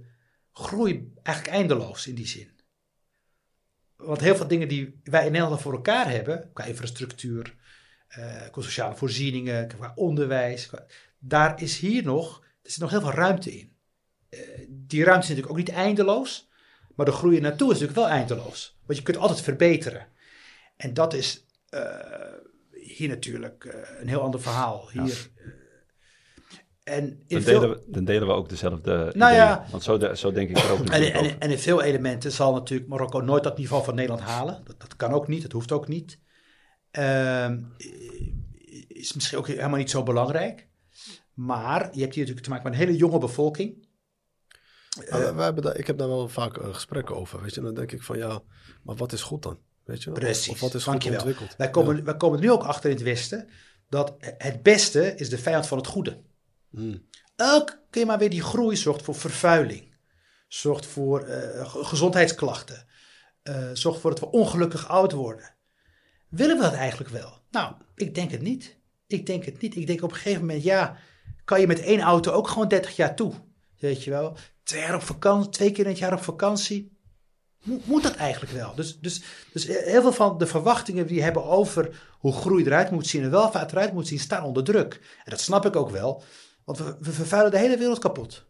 groei eigenlijk eindeloos in die zin. Want heel veel dingen die wij in Nederland voor elkaar hebben, qua infrastructuur, eh, qua sociale voorzieningen, qua onderwijs, qua- daar is hier nog, er zit nog heel veel ruimte in. Eh, die ruimte is natuurlijk ook niet eindeloos, maar de groei naartoe is natuurlijk wel eindeloos. Want je kunt altijd verbeteren. En dat is eh, hier natuurlijk eh, een heel ander verhaal. Hier, en in Dan veel- delen, we, dan delen we ook dezelfde Nou ideeën. ja. Want zo, de- zo denk ik er ook En, en, en in veel elementen zal natuurlijk Marokko nooit dat niveau van Nederland halen. Dat, dat kan ook niet, dat hoeft ook niet. Ehm, is misschien ook helemaal niet zo belangrijk. Maar je hebt hier natuurlijk te maken met een hele jonge bevolking. Uh, wij hebben daar, ik heb daar wel vaak uh, gesprekken over, weet je. Dan denk ik van, ja, maar wat is goed dan? Weet je? Precies, of, wat is goed ontwikkeld? Wij komen, ja. wij komen er nu ook achter in het Westen, dat het beste is de vijand van het goede. Hmm. Elke keer maar weer die groei zorgt voor vervuiling. Zorgt voor uh, gezondheidsklachten. zorgt voor dat we ongelukkig oud worden. Willen we dat eigenlijk wel? Nou, ik denk het niet. Ik denk het niet. Ik denk op een gegeven moment, ja, kan je met één auto ook gewoon 30 jaar toe. Weet je wel? Twee, jaar op vakantie, twee keer in het jaar op vakantie. Moet, dat eigenlijk wel? Dus, dus, dus heel veel van de verwachtingen die we hebben over hoe groei eruit moet zien en welvaart eruit moet zien, staan onder druk. En dat snap ik ook wel, want we, we vervuilen de hele wereld kapot.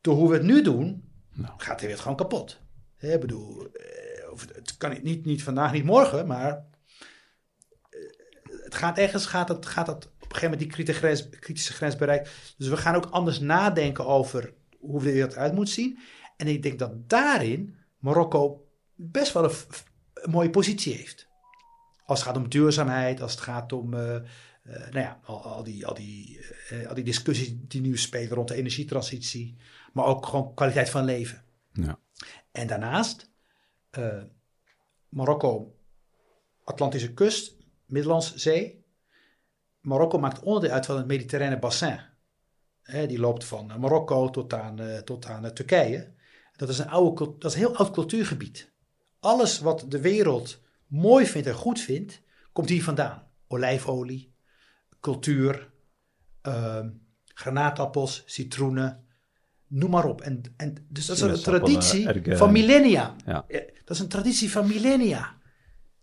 Door hoe we het nu doen, nou. gaat de wereld gewoon kapot. Ik bedoel, het kan niet, niet vandaag, niet morgen, maar het gaat ergens, gaat het, gaat het op een gegeven moment die kritische grens, kritische grens bereikt. Dus we gaan ook anders nadenken over hoe de wereld uit moet zien. En ik denk dat daarin Marokko best wel een, een mooie positie heeft. Als het gaat om duurzaamheid, als het gaat om uh, uh, nou ja, al, al, die, al, die, uh, al die discussies die nu spelen rond de energietransitie, maar ook gewoon kwaliteit van leven. Ja. En daarnaast, Marokko, Atlantische kust, Middellandse Zee. Marokko maakt onderdeel uit van het Mediterrane bassin. die loopt van Marokko tot aan, tot aan Turkije. Dat is, een oude, dat is een heel oud cultuurgebied. Alles wat de wereld mooi vindt en goed vindt, komt hier vandaan. Olijfolie, cultuur, uh, granaatappels, citroenen, noem maar op. En, en, dus dat is een traditie van millennia. Ja. Dat is een traditie van millennia.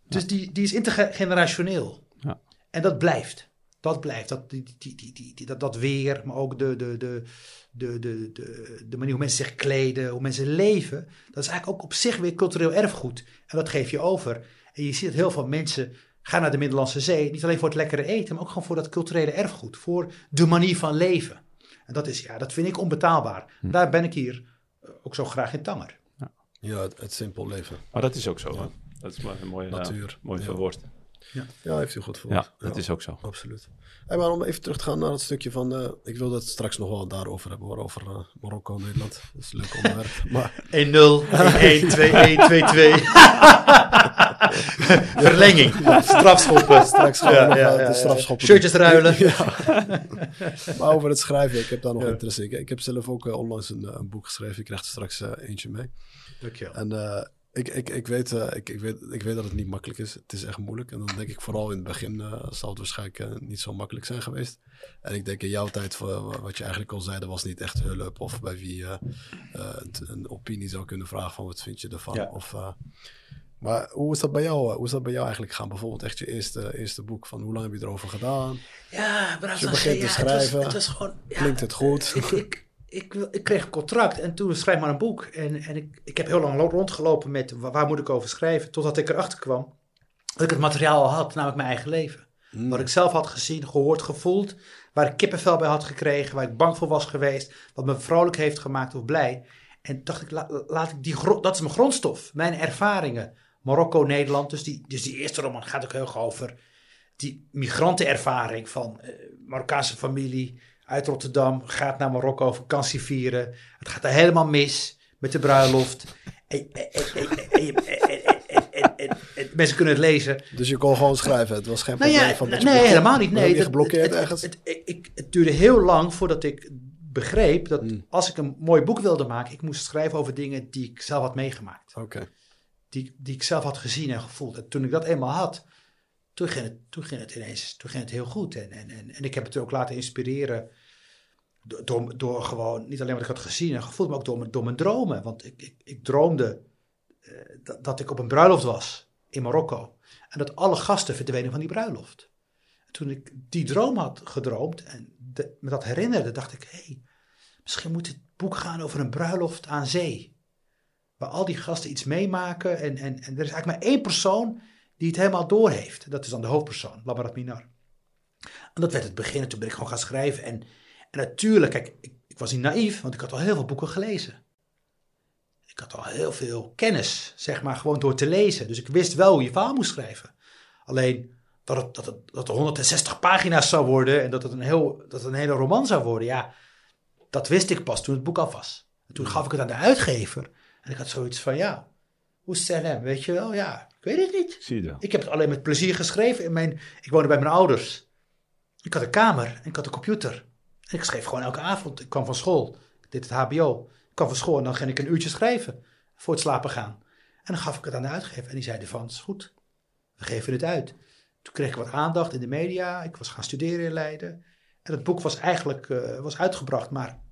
Dus ja. die, die is intergenerationeel. Ja. En dat blijft. Dat blijft. Dat, die, die, die, die, dat, dat weer, maar ook de, de, de, de, de, de, de manier hoe mensen zich kleden, hoe mensen leven. Dat is eigenlijk ook op zich weer cultureel erfgoed. En dat geef je over. En je ziet dat heel veel mensen gaan naar de Middellandse Zee. Niet alleen voor het lekkere eten, maar ook gewoon voor dat culturele erfgoed. Voor de manier van leven. En dat, is, ja, dat vind ik onbetaalbaar. Hm. Daar ben ik hier ook zo graag in Tanger. Ja, ja het, het simpel leven. Maar dat is ook zo. Ja. Dat is maar een mooie, Natuur. Uh, mooi verwoord. Ja. ja, heeft u goed verwoord. Ja, dat is ook zo. Absoluut. Hey, maar om even terug te gaan naar het stukje van... Uh, ik wil dat straks nog wel daarover hebben, hoor, over uh, Marokko Nederland. Dat is een leuk onderwerp. Maar... 1-0, 1-1, 2-1, 2-2. Verlenging, strafschoppen. Straks we ja, ja, de strafschoppen Shirtjes ruilen. maar over het schrijven, ik heb daar nog interesse in. Ik heb zelf ook uh, onlangs een, een, boek geschreven. Ik krijg er straks eentje mee. Dankjewel. En ik, ik, ik, weet, uh, ik, ik, weet, ik weet dat het niet makkelijk is. Het is echt moeilijk. En dan denk ik vooral in het begin uh, zal het waarschijnlijk uh, niet zo makkelijk zijn geweest. En ik denk in jouw tijd, wat je eigenlijk al zei, er was niet echt hulp. Of bij wie je een opinie zou kunnen vragen van wat vind je ervan. Of, maar hoe is dat bij jou? Hoe is dat bij jou eigenlijk gaan? Bijvoorbeeld echt je eerste, eerste boek. Van hoe lang heb je erover gedaan? Ja, Als je begint te schrijven, het was, het was gewoon, klinkt het goed? Ik, ik, ik, ik, kreeg een contract en toen schrijf maar een boek. En, en ik, ik heb heel lang rondgelopen met waar, waar moet ik over schrijven. Totdat ik erachter kwam dat ik het materiaal al had, namelijk mijn eigen leven. Mm. Wat ik zelf had gezien, gehoord, gevoeld. Waar ik kippenvel bij had gekregen, waar ik bang voor was geweest. Wat me vrolijk heeft gemaakt of blij. En dacht ik, la, laat ik die, dat is mijn grondstof, mijn ervaringen. Marokko, Nederland, dus die, dus die eerste roman gaat ook heel erg over die migrantenervaring van uh, Marokkaanse familie uit Rotterdam, gaat naar Marokko vakantie vieren. Het gaat er helemaal mis met de bruiloft. En, mensen kunnen het lezen. Dus je kon gewoon schrijven, het was geen nou probleem ja, van Nee, nee helemaal niet. Nee, je geblokkeerd het, ergens? Het, het, ik, het duurde heel lang voordat ik begreep dat Mm. als ik een mooi boek wilde maken, ik moest schrijven over dingen die ik zelf had meegemaakt. Oké. Die, die ik zelf had gezien en gevoeld. En toen ik dat eenmaal had, toen ging het, het ineens toen ging het heel goed. En, en, en, en ik heb het ook laten inspireren door, door, gewoon, niet alleen wat ik had gezien en gevoeld, maar ook door, mijn- dromen. Want ik, ik, ik droomde eh, dat, ik op een bruiloft was in Marokko. En dat alle gasten verdwenen van die bruiloft. En toen ik die droom had gedroomd en me dat herinnerde, dacht ik, hé, hey, misschien moet dit boek gaan over een bruiloft aan zee. Al die gasten iets meemaken en, en, en er is eigenlijk maar één persoon die het helemaal doorheeft. Dat is dan de hoofdpersoon, Labarat Minar. En dat werd het begin en toen ben ik gewoon gaan schrijven. En, en natuurlijk, kijk, ik, ik was niet naïef, want ik had al heel veel boeken gelezen. Ik had al heel veel kennis, zeg maar, gewoon door te lezen. Dus ik wist wel hoe je verhaal moest schrijven. Alleen dat het, dat het, dat het 160 pagina's zou worden en dat het een, heel, dat een hele roman zou worden, ja. dat wist ik pas toen het boek af was. En toen gaf ik het aan de uitgever. En ik had zoiets van, ja, hoe stel hem, weet je wel? Ja, ik weet het niet. Zie je. Ik heb het alleen met plezier geschreven. In mijn, ik woonde bij mijn ouders. Ik had een kamer en ik had een computer. En ik schreef gewoon elke avond. Ik kwam van school. Ik deed het HBO. Ik kwam van school en dan ging ik een uurtje schrijven. Voor het slapen gaan. En dan gaf ik het aan de uitgever. En die zeiden van, is goed. We geven het uit. Toen kreeg ik wat aandacht in de media. Ik was gaan studeren in Leiden. En het boek was eigenlijk eh, was uitgebracht, maar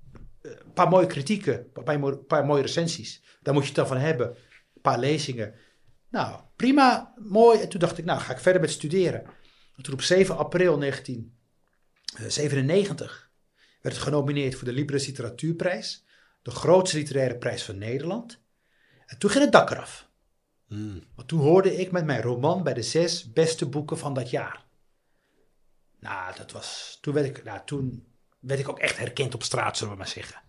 een paar mooie kritieken, een paar, mooie- recensies. Daar moet je het dan van hebben. Een paar lezingen. Nou, prima, mooi. En toen dacht ik, nou ga ik verder met studeren. En toen op 7 april 1997 werd het genomineerd voor de Libris Literatuurprijs. De grootste literaire prijs van Nederland. En toen ging het dak eraf. Hmm. Want toen hoorde ik met mijn roman bij de zes beste boeken van dat jaar. Nou, dat was. Toen werd ik, nou, toen werd ik ook echt herkend op straat, zullen we maar zeggen.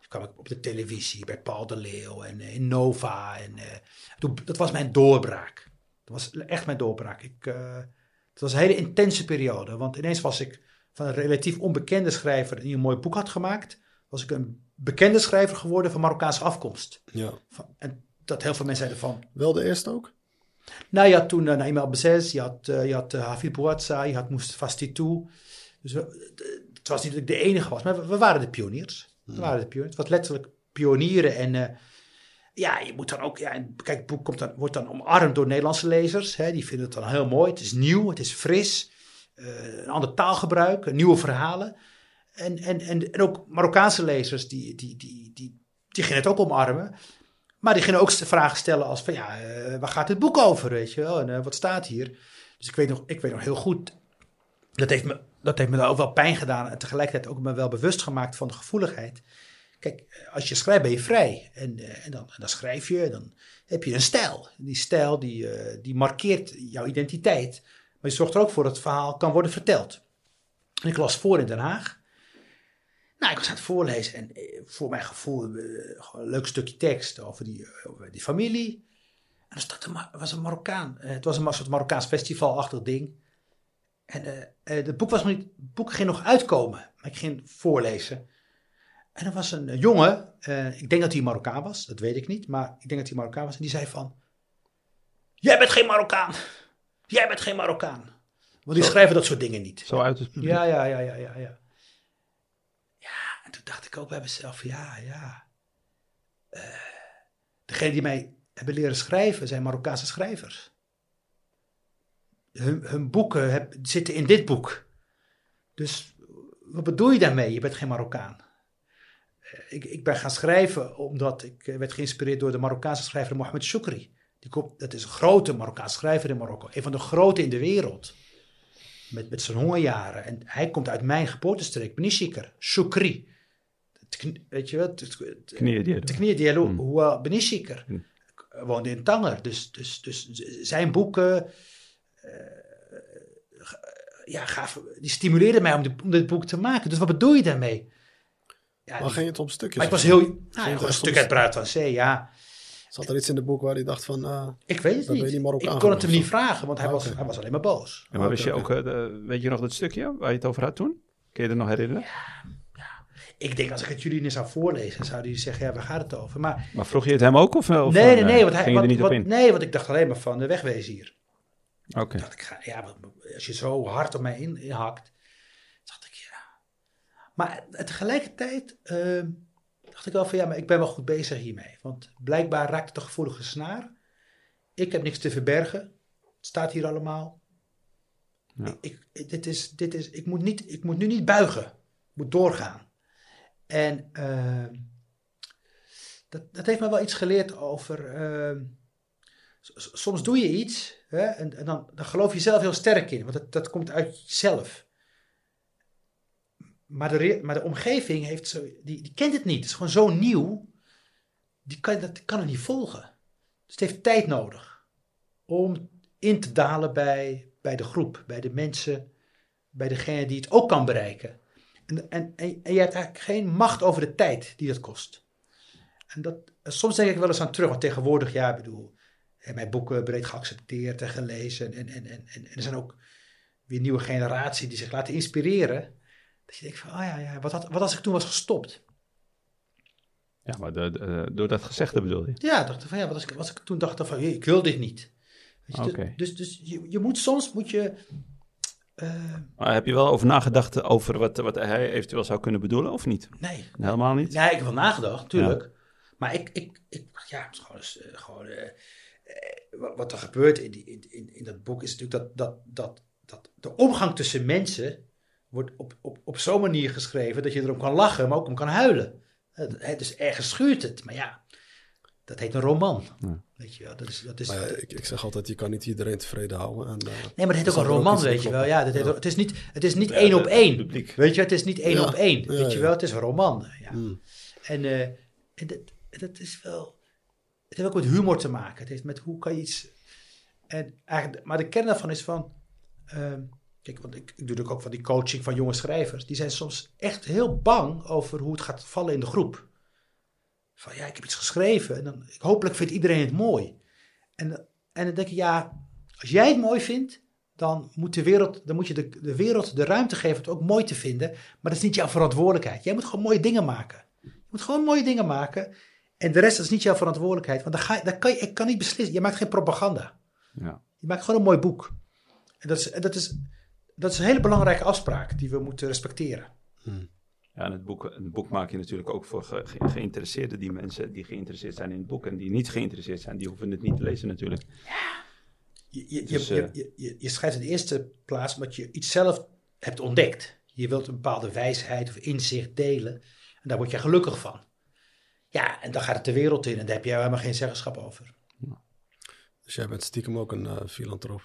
Toen kwam ik op de televisie bij Paul de Leeuw en eh, in Nova. En, eh, toen, dat was mijn doorbraak. Dat was echt mijn doorbraak. Ik, eh, het was een hele intense periode. Want ineens was ik van een relatief onbekende schrijver die een mooi boek had gemaakt. Was ik een bekende schrijver geworden van Marokkaanse afkomst. Ja. Van, en dat heel veel mensen zeiden van, Wel de eerste ook? nou, je had toen uh, Abzez, je had, eh, je had uh, Hafid Bouazza, je had Mustafa Stitou. Dus het was niet dat ik de enige was, maar we, we waren de pioniers. We waren de pioniers. Het was letterlijk pionieren. En eh, ja, je moet dan ook... Ja, kijk, het boek komt dan, wordt dan omarmd door Nederlandse lezers. Hè, die vinden het dan heel mooi. Het is nieuw, het is fris. eh, een ander taalgebruik, nieuwe verhalen. En, en, en, en ook Marokkaanse lezers, die, die, die, die, die gingen het ook omarmen. Maar die gingen ook vragen stellen als van ja, eh, waar gaat dit boek over, weet je wel? En wat staat hier? Dus ik weet, nog, ik weet nog heel goed, dat heeft, me, dat heeft me daar ook wel pijn gedaan. En tegelijkertijd ook me wel bewust gemaakt van de gevoeligheid. Kijk, als je schrijft ben je vrij. En, eh, en, dan, en dan schrijf je, dan heb je een stijl. Die stijl die, eh, die markeert jouw identiteit. Maar je zorgt er ook voor dat het verhaal kan worden verteld. En ik las voor in Den Haag. Nou, ik was aan het voorlezen en eh, voor mijn gevoel een leuk stukje tekst over die, over die familie. En er was een Marokkaan. Het was een soort Marokkaans festivalachtig ding. En eh, eh, het boek, was nog niet, het boek ging nog uitkomen, maar ik ging voorlezen. En er was een eh, jongen, ik denk dat hij Marokkaan was, dat weet ik niet, maar ik denk dat hij Marokkaan was. En die zei van, jij bent geen Marokkaan. Jij bent geen Marokkaan. Want die Zo. schrijven dat soort dingen niet. Zo uit het publiek. Ja, ja, ja, ja, ja, ja. Ja, en toen dacht ik ook bij mezelf, ja, ja. Degene die mij hebben leren schrijven zijn Marokkaanse schrijvers. Hun, hun boeken heb- zitten in dit boek. Dus wat bedoel je daarmee? Je bent geen Marokkaan. Eh, Ik, ik ben gaan schrijven omdat ik eh, werd geïnspireerd door de Marokkaanse schrijver Mohamed. Die komt, dat is een grote Marokkaanse schrijver in Marokko. Een van de grote in de wereld met, met zijn hongerjaren. En hij komt uit mijn geboortestreek, Benishiker, kn- Weet je wat? Hoe Benishiker. Hmm. Woonde in Tanger. Dus, dus, dus zijn boeken. Eh, g- ja, die stimuleerden mij om, dit- om dit boek te maken. Dus wat bedoel je daarmee? Ja, Maar die- ging het om stukjes? maar ik was heel. Nou, ja, gewoon een stuk uit Bruid van Zee, ja. Zat er iets in het boek waar hij dacht van... ah, Ik weet het niet. Ik kon het hem niet vragen, want hij, Ah, was, hij was alleen maar boos. Maar wist je ook, eh, de- weet je nog dat stukje waar je het over had toen? Kun je er nog herinneren? Ik denk als ik het jullie niet zou voorlezen, zou hij zeggen: ja, waar gaat het over? Maar Maar vroeg je het hem ook? Of, of nee, nee, eh, nee, want hij, ging je er wat- op wat- in? nee, want ik dacht alleen maar van de wegwezen hier. Oké. ja, als je zo hard op mij in, inhakt, dacht ik, ja. Maar tegelijkertijd eh, dacht ik wel van, ja, maar ik ben wel goed bezig hiermee. Want blijkbaar raakt het een gevoelige snaar. Ik heb niks te verbergen. Het staat hier allemaal. Ja. Ik, ik- dit is, dit is, ik, moet niet, ik moet nu niet buigen. Ik moet doorgaan. En eh, dat, dat heeft me wel iets geleerd over... eh, s- soms doe je iets hè, en, en dan, dan geloof je zelf heel sterk in, want dat, dat komt uit jezelf. Maar de, maar de omgeving heeft zo, die, die kent het niet. Het is gewoon zo nieuw, die kan, dat kan het niet volgen. Dus het heeft tijd nodig om in te dalen bij, bij de groep, bij de mensen, bij degene die het ook kan bereiken. En, en, je hebt eigenlijk geen macht over de tijd die dat kost. En dat, soms denk ik wel eens aan terug, want tegenwoordig, ja, ik bedoel, mijn boeken breed geaccepteerd en gelezen. En, en, en, en, er zijn ook weer nieuwe generatie die zich laten inspireren. Dat je denkt van, oh ja, ja wat, had, wat als ik toen was gestopt? Ja, maar de, de- door dat gezegde bedoel je? Ja, dacht van ja, wat als ik, was ik toen dacht van ik wil dit niet. Weet je, dus-. Dus, dus je, je moet soms moet je. eh, Maar heb je wel over nagedacht over wat, wat hij eventueel zou kunnen bedoelen of niet? nee. Helemaal niet? Nee, ik heb wel nagedacht, natuurlijk. Maar ik, ik, ik, ja, het is gewoon eh, eh, wat, wat er gebeurt in, die, in, in, in dat boek is natuurlijk dat, dat, dat, dat de omgang tussen mensen wordt op, op, op zo'n manier geschreven dat je erom kan lachen, maar ook om kan huilen. Het, het is ergens schuurt het, maar ja, dat heet een roman. Ja. Weet je wel, dat is, dat is, Maar ja, ik, ik zeg altijd, je kan niet iedereen tevreden houden. En, eh, Nee, maar het heet ook een ook roman, weet je wel. Ja, dat heet, Ja. Het is niet, het is niet Ja, één op één. publiek. Weet je, het is niet één Ja. op één. Ja, weet je ja. wel, het is een roman. Ja. mm. En, eh, en dat, dat is wel. Het heeft ook met humor te maken. Het heeft met hoe kan je iets. En eigenlijk, maar de kern daarvan is van. ehm, kijk, want ik, doe natuurlijk ook van die coaching van jonge schrijvers. Die zijn soms echt heel bang over hoe het gaat vallen in de groep. Van ja, ik heb iets geschreven en dan hopelijk vindt iedereen het mooi. En, en dan denk ik, ja, als jij het mooi vindt, dan moet, de wereld, dan moet je de, de wereld de ruimte geven het ook mooi te vinden. Maar dat is niet jouw verantwoordelijkheid. Jij moet gewoon mooie dingen maken. Je moet gewoon mooie dingen maken. En de rest is niet jouw verantwoordelijkheid. Want dan, ga je, dan kan je, ik kan niet beslissen. Je maakt geen propaganda. Ja. Je maakt gewoon een mooi boek. En dat is, en dat is, dat is een hele belangrijke afspraak die we moeten respecteren. Ja, en het boek, het boek maak je natuurlijk ook voor ge- ge- geïnteresseerden. Die mensen die geïnteresseerd zijn in het boek en die niet geïnteresseerd zijn, die hoeven het niet te lezen natuurlijk. Je, je, Dus, je, eh, je, je, je schrijft in de eerste plaats omdat je iets zelf hebt ontdekt. Je wilt een bepaalde wijsheid of inzicht delen. En daar word je gelukkig van. Ja, en dan gaat het de wereld in en daar heb jij helemaal geen zeggenschap over. Dus jij bent stiekem ook een eh filantroop.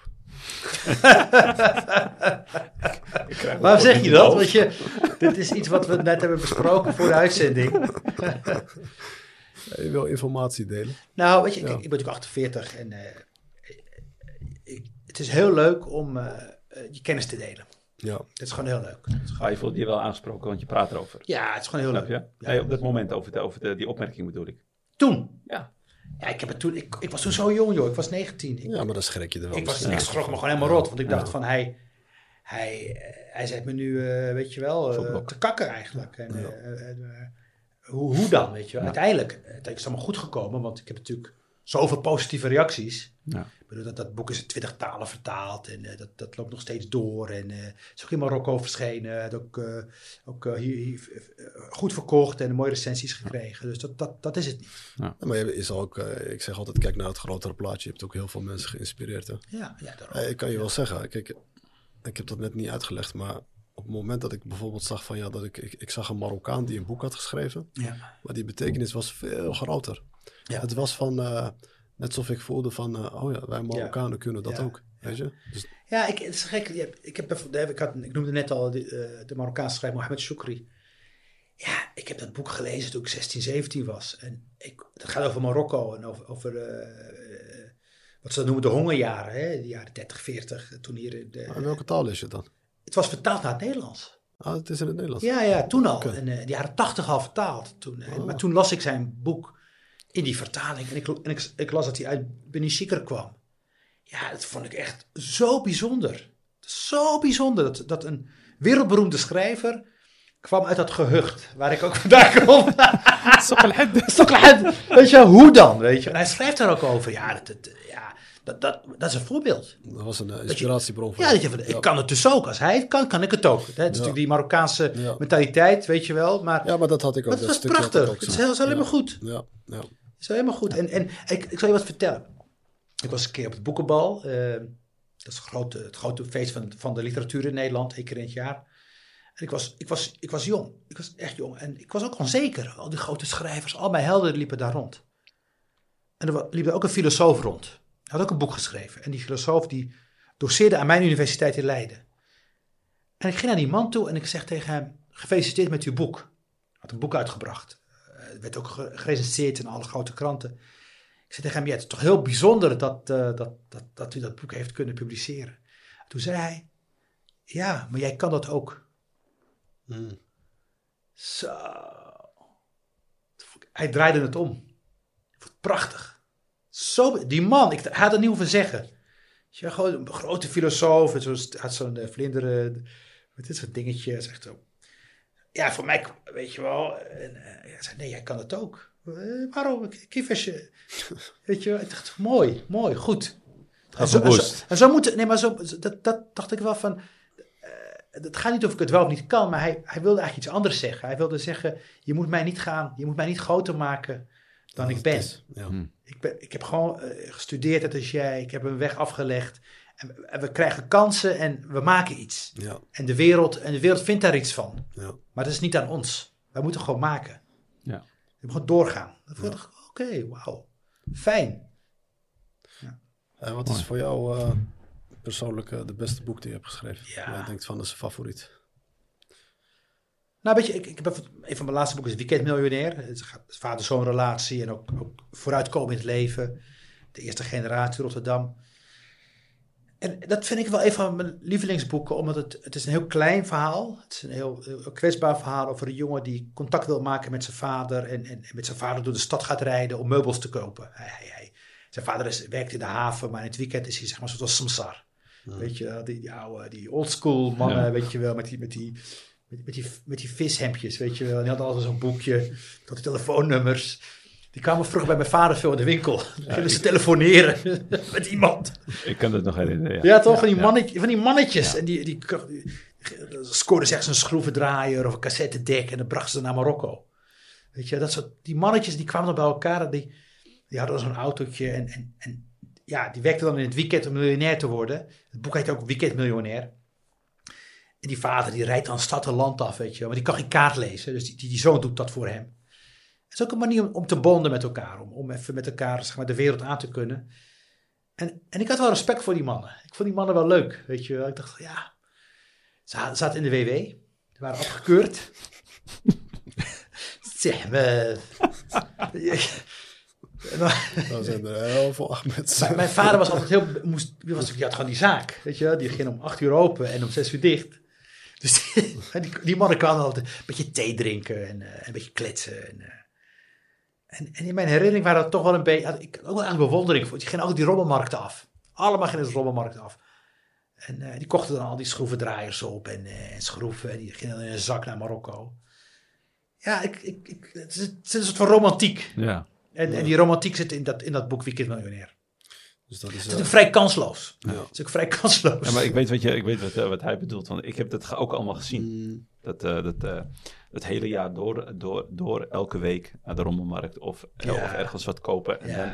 Waarom zeg je dat? Want je, dit is iets wat we net hebben besproken voor de uitzending. Ja, je wil informatie delen. Nou, weet je, Ja. kijk, ik ben natuurlijk 48 en eh, ik- het is heel leuk om eh, je kennis te delen. Ja, Het is gewoon heel leuk. Gewoon- Ga je voelt je wel aangesproken, want je praat erover. ja, het is gewoon heel Snap leuk. je? Nee, op dat moment over, de, over de, die opmerking bedoel ik. Toen, Ja. ja, ik, heb het toen ik, ik was toen zo jong, joh. Ik was 19. Ik, ja maar dan schrik je er wel ik, was, ik schrok me gewoon helemaal rot, want ik dacht Ja. van hij, hij, eh, hij zet me nu, eh, weet je wel, eh, blok. te kakken eigenlijk. En, Ja. eh, eh, eh, hoe, hoe dan, weet je wel? Uiteindelijk, het is allemaal goed gekomen, want ik heb natuurlijk zoveel positieve reacties. Ja. Bedoel, dat, dat boek is in twintig talen vertaald en eh, dat, dat loopt nog steeds door. En eh, het is ook in Marokko verschenen. Het ook eh, ook eh, hier, hier, goed verkocht en mooie recensies gekregen. Dus dat, dat, dat is het niet. Ja, maar je is ook, ik zeg altijd, kijk naar het grotere plaatje. Je hebt ook heel veel mensen geïnspireerd. Hè? Ja, ja daarom. Eh, ik kan je wel zeggen, kijk, ik heb dat net niet uitgelegd, maar op het moment dat ik bijvoorbeeld zag van ja, dat ik, ik, ik zag een Marokkaan die een boek had geschreven, Ja. maar die betekenis was veel groter. Ja. Het was van, eh, net alsof ik voelde van, eh, oh ja, wij Marokkanen kunnen dat Ja. ook, weet je. Dus, Ja, ik, het is gek. Je hebt- Ik, heb, ik, had, ik noemde net al de, eh, de Marokkaanse schrijver Mohamed Choukri. Ja, ik heb dat boek gelezen toen ik 16, 17 was. En ik, het gaat over Marokko en over, over eh, wat ze dan noemen de hongerjaren. Hè? De jaren 30, 40. Toen hier in de, in welke taal is je dan? het was vertaald naar het Nederlands. Ah, het is in het Nederlands. Ja, ja, toen al. Oké. En de jaren 80 al vertaald. Toen, Oh. Maar toen las ik zijn boek in die vertaling. En ik, en ik, ik las dat hij uit Beni Sikr kwam. Ja, dat vond ik echt zo bijzonder. Zo bijzonder dat, dat een wereldberoemde schrijver kwam uit dat gehucht waar ik ook vandaan kom. Stokelhead. weet je, hoe dan? Weet je? En hij schrijft daar ook over. Ja, dat, dat, ja, dat, dat, dat is een voorbeeld. Dat was een eh, inspiratiebron voor Ja, dat je, van, ik kan het dus ook. Als hij het kan, kan ik het ook. Dat is natuurlijk die Marokkaanse Ja. mentaliteit, weet je wel. Maar, Ja, maar dat had ik ook. maar het dat was prachtig. ook Het is, is alleen Ja. maar goed. Ja, is helemaal goed. En, en ik, ik zal je wat vertellen. Ik was een keer op het boekenbal. eh, dat is het grote, het grote feest van, van de literatuur in Nederland, één keer in het jaar. En ik was, ik, was, ik was jong. Ik was echt jong. En ik was ook onzeker. Al die grote schrijvers, al mijn helden liepen daar rond. En er liep er ook een filosoof rond. Hij had ook een boek geschreven. En die filosoof die doseerde aan mijn universiteit in Leiden. En ik ging naar die man toe en ik zeg tegen hem: Gefeliciteerd met uw boek. Hij had een boek uitgebracht. Eh, Het werd ook ge- gerecenseerd in alle grote kranten. Ik zei tegen hem: Ja, het is toch heel bijzonder dat, eh, dat, dat, dat u dat boek heeft kunnen publiceren. Toen zei hij: Ja, maar jij kan dat ook. Mm. Zo. Hij draaide het om. Het prachtig. Zo, die man, ik hij had er niet hoeven zeggen. Wel, gewoon een grote filosoof. Hij had zo'n uh, vlinderen. Wat is zo'n dingetje? Zegt zo. Ja, voor mij, weet je wel. En, eh, hij zei, nee, jij kan het ook. Eh, waarom? Kiefers. Weet je, ik dacht, mooi, mooi, goed. En Gaat zo, en, zo, en zo moeten, nee, maar zo, dat, dat dacht ik wel van, eh, het gaat niet of ik het wel of niet kan, maar hij, hij wilde eigenlijk iets anders zeggen. Hij wilde zeggen, je moet mij niet gaan, je moet mij niet groter maken dan ik ben. Ja. Hm. Ik, ben, ik heb gewoon eh, gestudeerd net als jij, ik heb een weg afgelegd. En, we- en we krijgen kansen en we maken iets. Ja. En de wereld, en de wereld vindt daar iets van. Ja. Maar dat is niet aan ons. Wij moeten gewoon maken. Ja. We moeten gewoon doorgaan. Ik, oké, wauw. Fijn. En wat is voor jou eh, persoonlijk eh, de beste boek die je hebt geschreven? Ja. Waar je denkt van, dat is een favoriet. Nou, weet je, ik, ik heb even, een van mijn laatste boeken is Weekend Miljonair. Het gaat vader-zoon relatie en ook, ook vooruitkomen in het leven. De eerste generatie Rotterdam. En dat vind ik wel een van mijn lievelingsboeken, omdat het, het is een heel klein verhaal. Het is een heel, heel kwetsbaar verhaal over een jongen die contact wil maken met zijn vader. En, en, en met zijn vader door de stad gaat rijden om meubels te kopen. Hij, hij, hij- zijn vader is, werkt in de haven, maar in het weekend is hij zeg maar zoals samsar. Weet je, die, die oude, die oldschool mannen, Ja. weet je wel, met die, met die, met, met die, met die vishempjes, weet je wel. En die hadden altijd zo'n boekje, tot die telefoonnummers. Die kwamen vroeger bij mijn vader veel in de winkel. Gingen ze telefoneren met iemand. Ik kan het nog herinneren. Ja, Ja, toch? Van die, Ja. mannetje, van die mannetjes. En die, die, die, scoorden ze echt zo'n schroevendraaier of een cassettedek en dan brachten ze naar Marokko. Weet je, dat soort, die mannetjes die kwamen dan bij elkaar en die, die hadden zo'n autootje en, en, en ja, die werkten dan in het weekend om miljonair te worden. Het boek heet ook Weekend Miljonair. En die vader die rijdt dan stad en land af, weet je. Maar die kan geen kaart lezen, dus die, die, die zoon doet dat voor hem. Het is ook een manier om, om te bonden met elkaar, om, om even met elkaar zeg maar, de wereld aan te kunnen. En, en ik had wel respect voor die mannen. Ik vond die mannen wel leuk, weet je wel. Ik dacht, ja, ze zaten in de WW. Ze waren afgekeurd. zeg, we... En dan- zijn er heel veel Ahmeds. mijn, mijn vader was altijd heel... Moest, die, was, die had gewoon die zaak, weet je. Die ging om acht uur open en om zes uur dicht. Dus die, die, die mannen kwamen altijd een beetje thee drinken en eh, een beetje kletsen. En, eh, en, en in mijn herinnering waren dat toch wel een beetje... Ik had ook wel eigenlijk bewondering voor. Die gingen altijd die rommelmarkten af. Allemaal gingen de rommelmarkt af. En eh, die kochten dan al die schroevendraaiers op en, eh, en schroeven. En die gingen dan in een zak naar Marokko. Ja, ik, ik, ik, het, is, het is een soort van romantiek. Ja. En, en die romantiek zit in dat, in dat boek Weekend Miljonair. Dus dat is... Het is eh, ook vrij kansloos. ja. Het is ook vrij kansloos. Ja, maar ik weet wat, je, ik weet wat, eh, wat hij bedoelt. Want ik heb dat ook allemaal gezien. Mm, Dat, eh, dat, eh, het hele jaar door, door, door elke week naar de rommelmarkt of, Ja. of ergens wat kopen en Ja. dan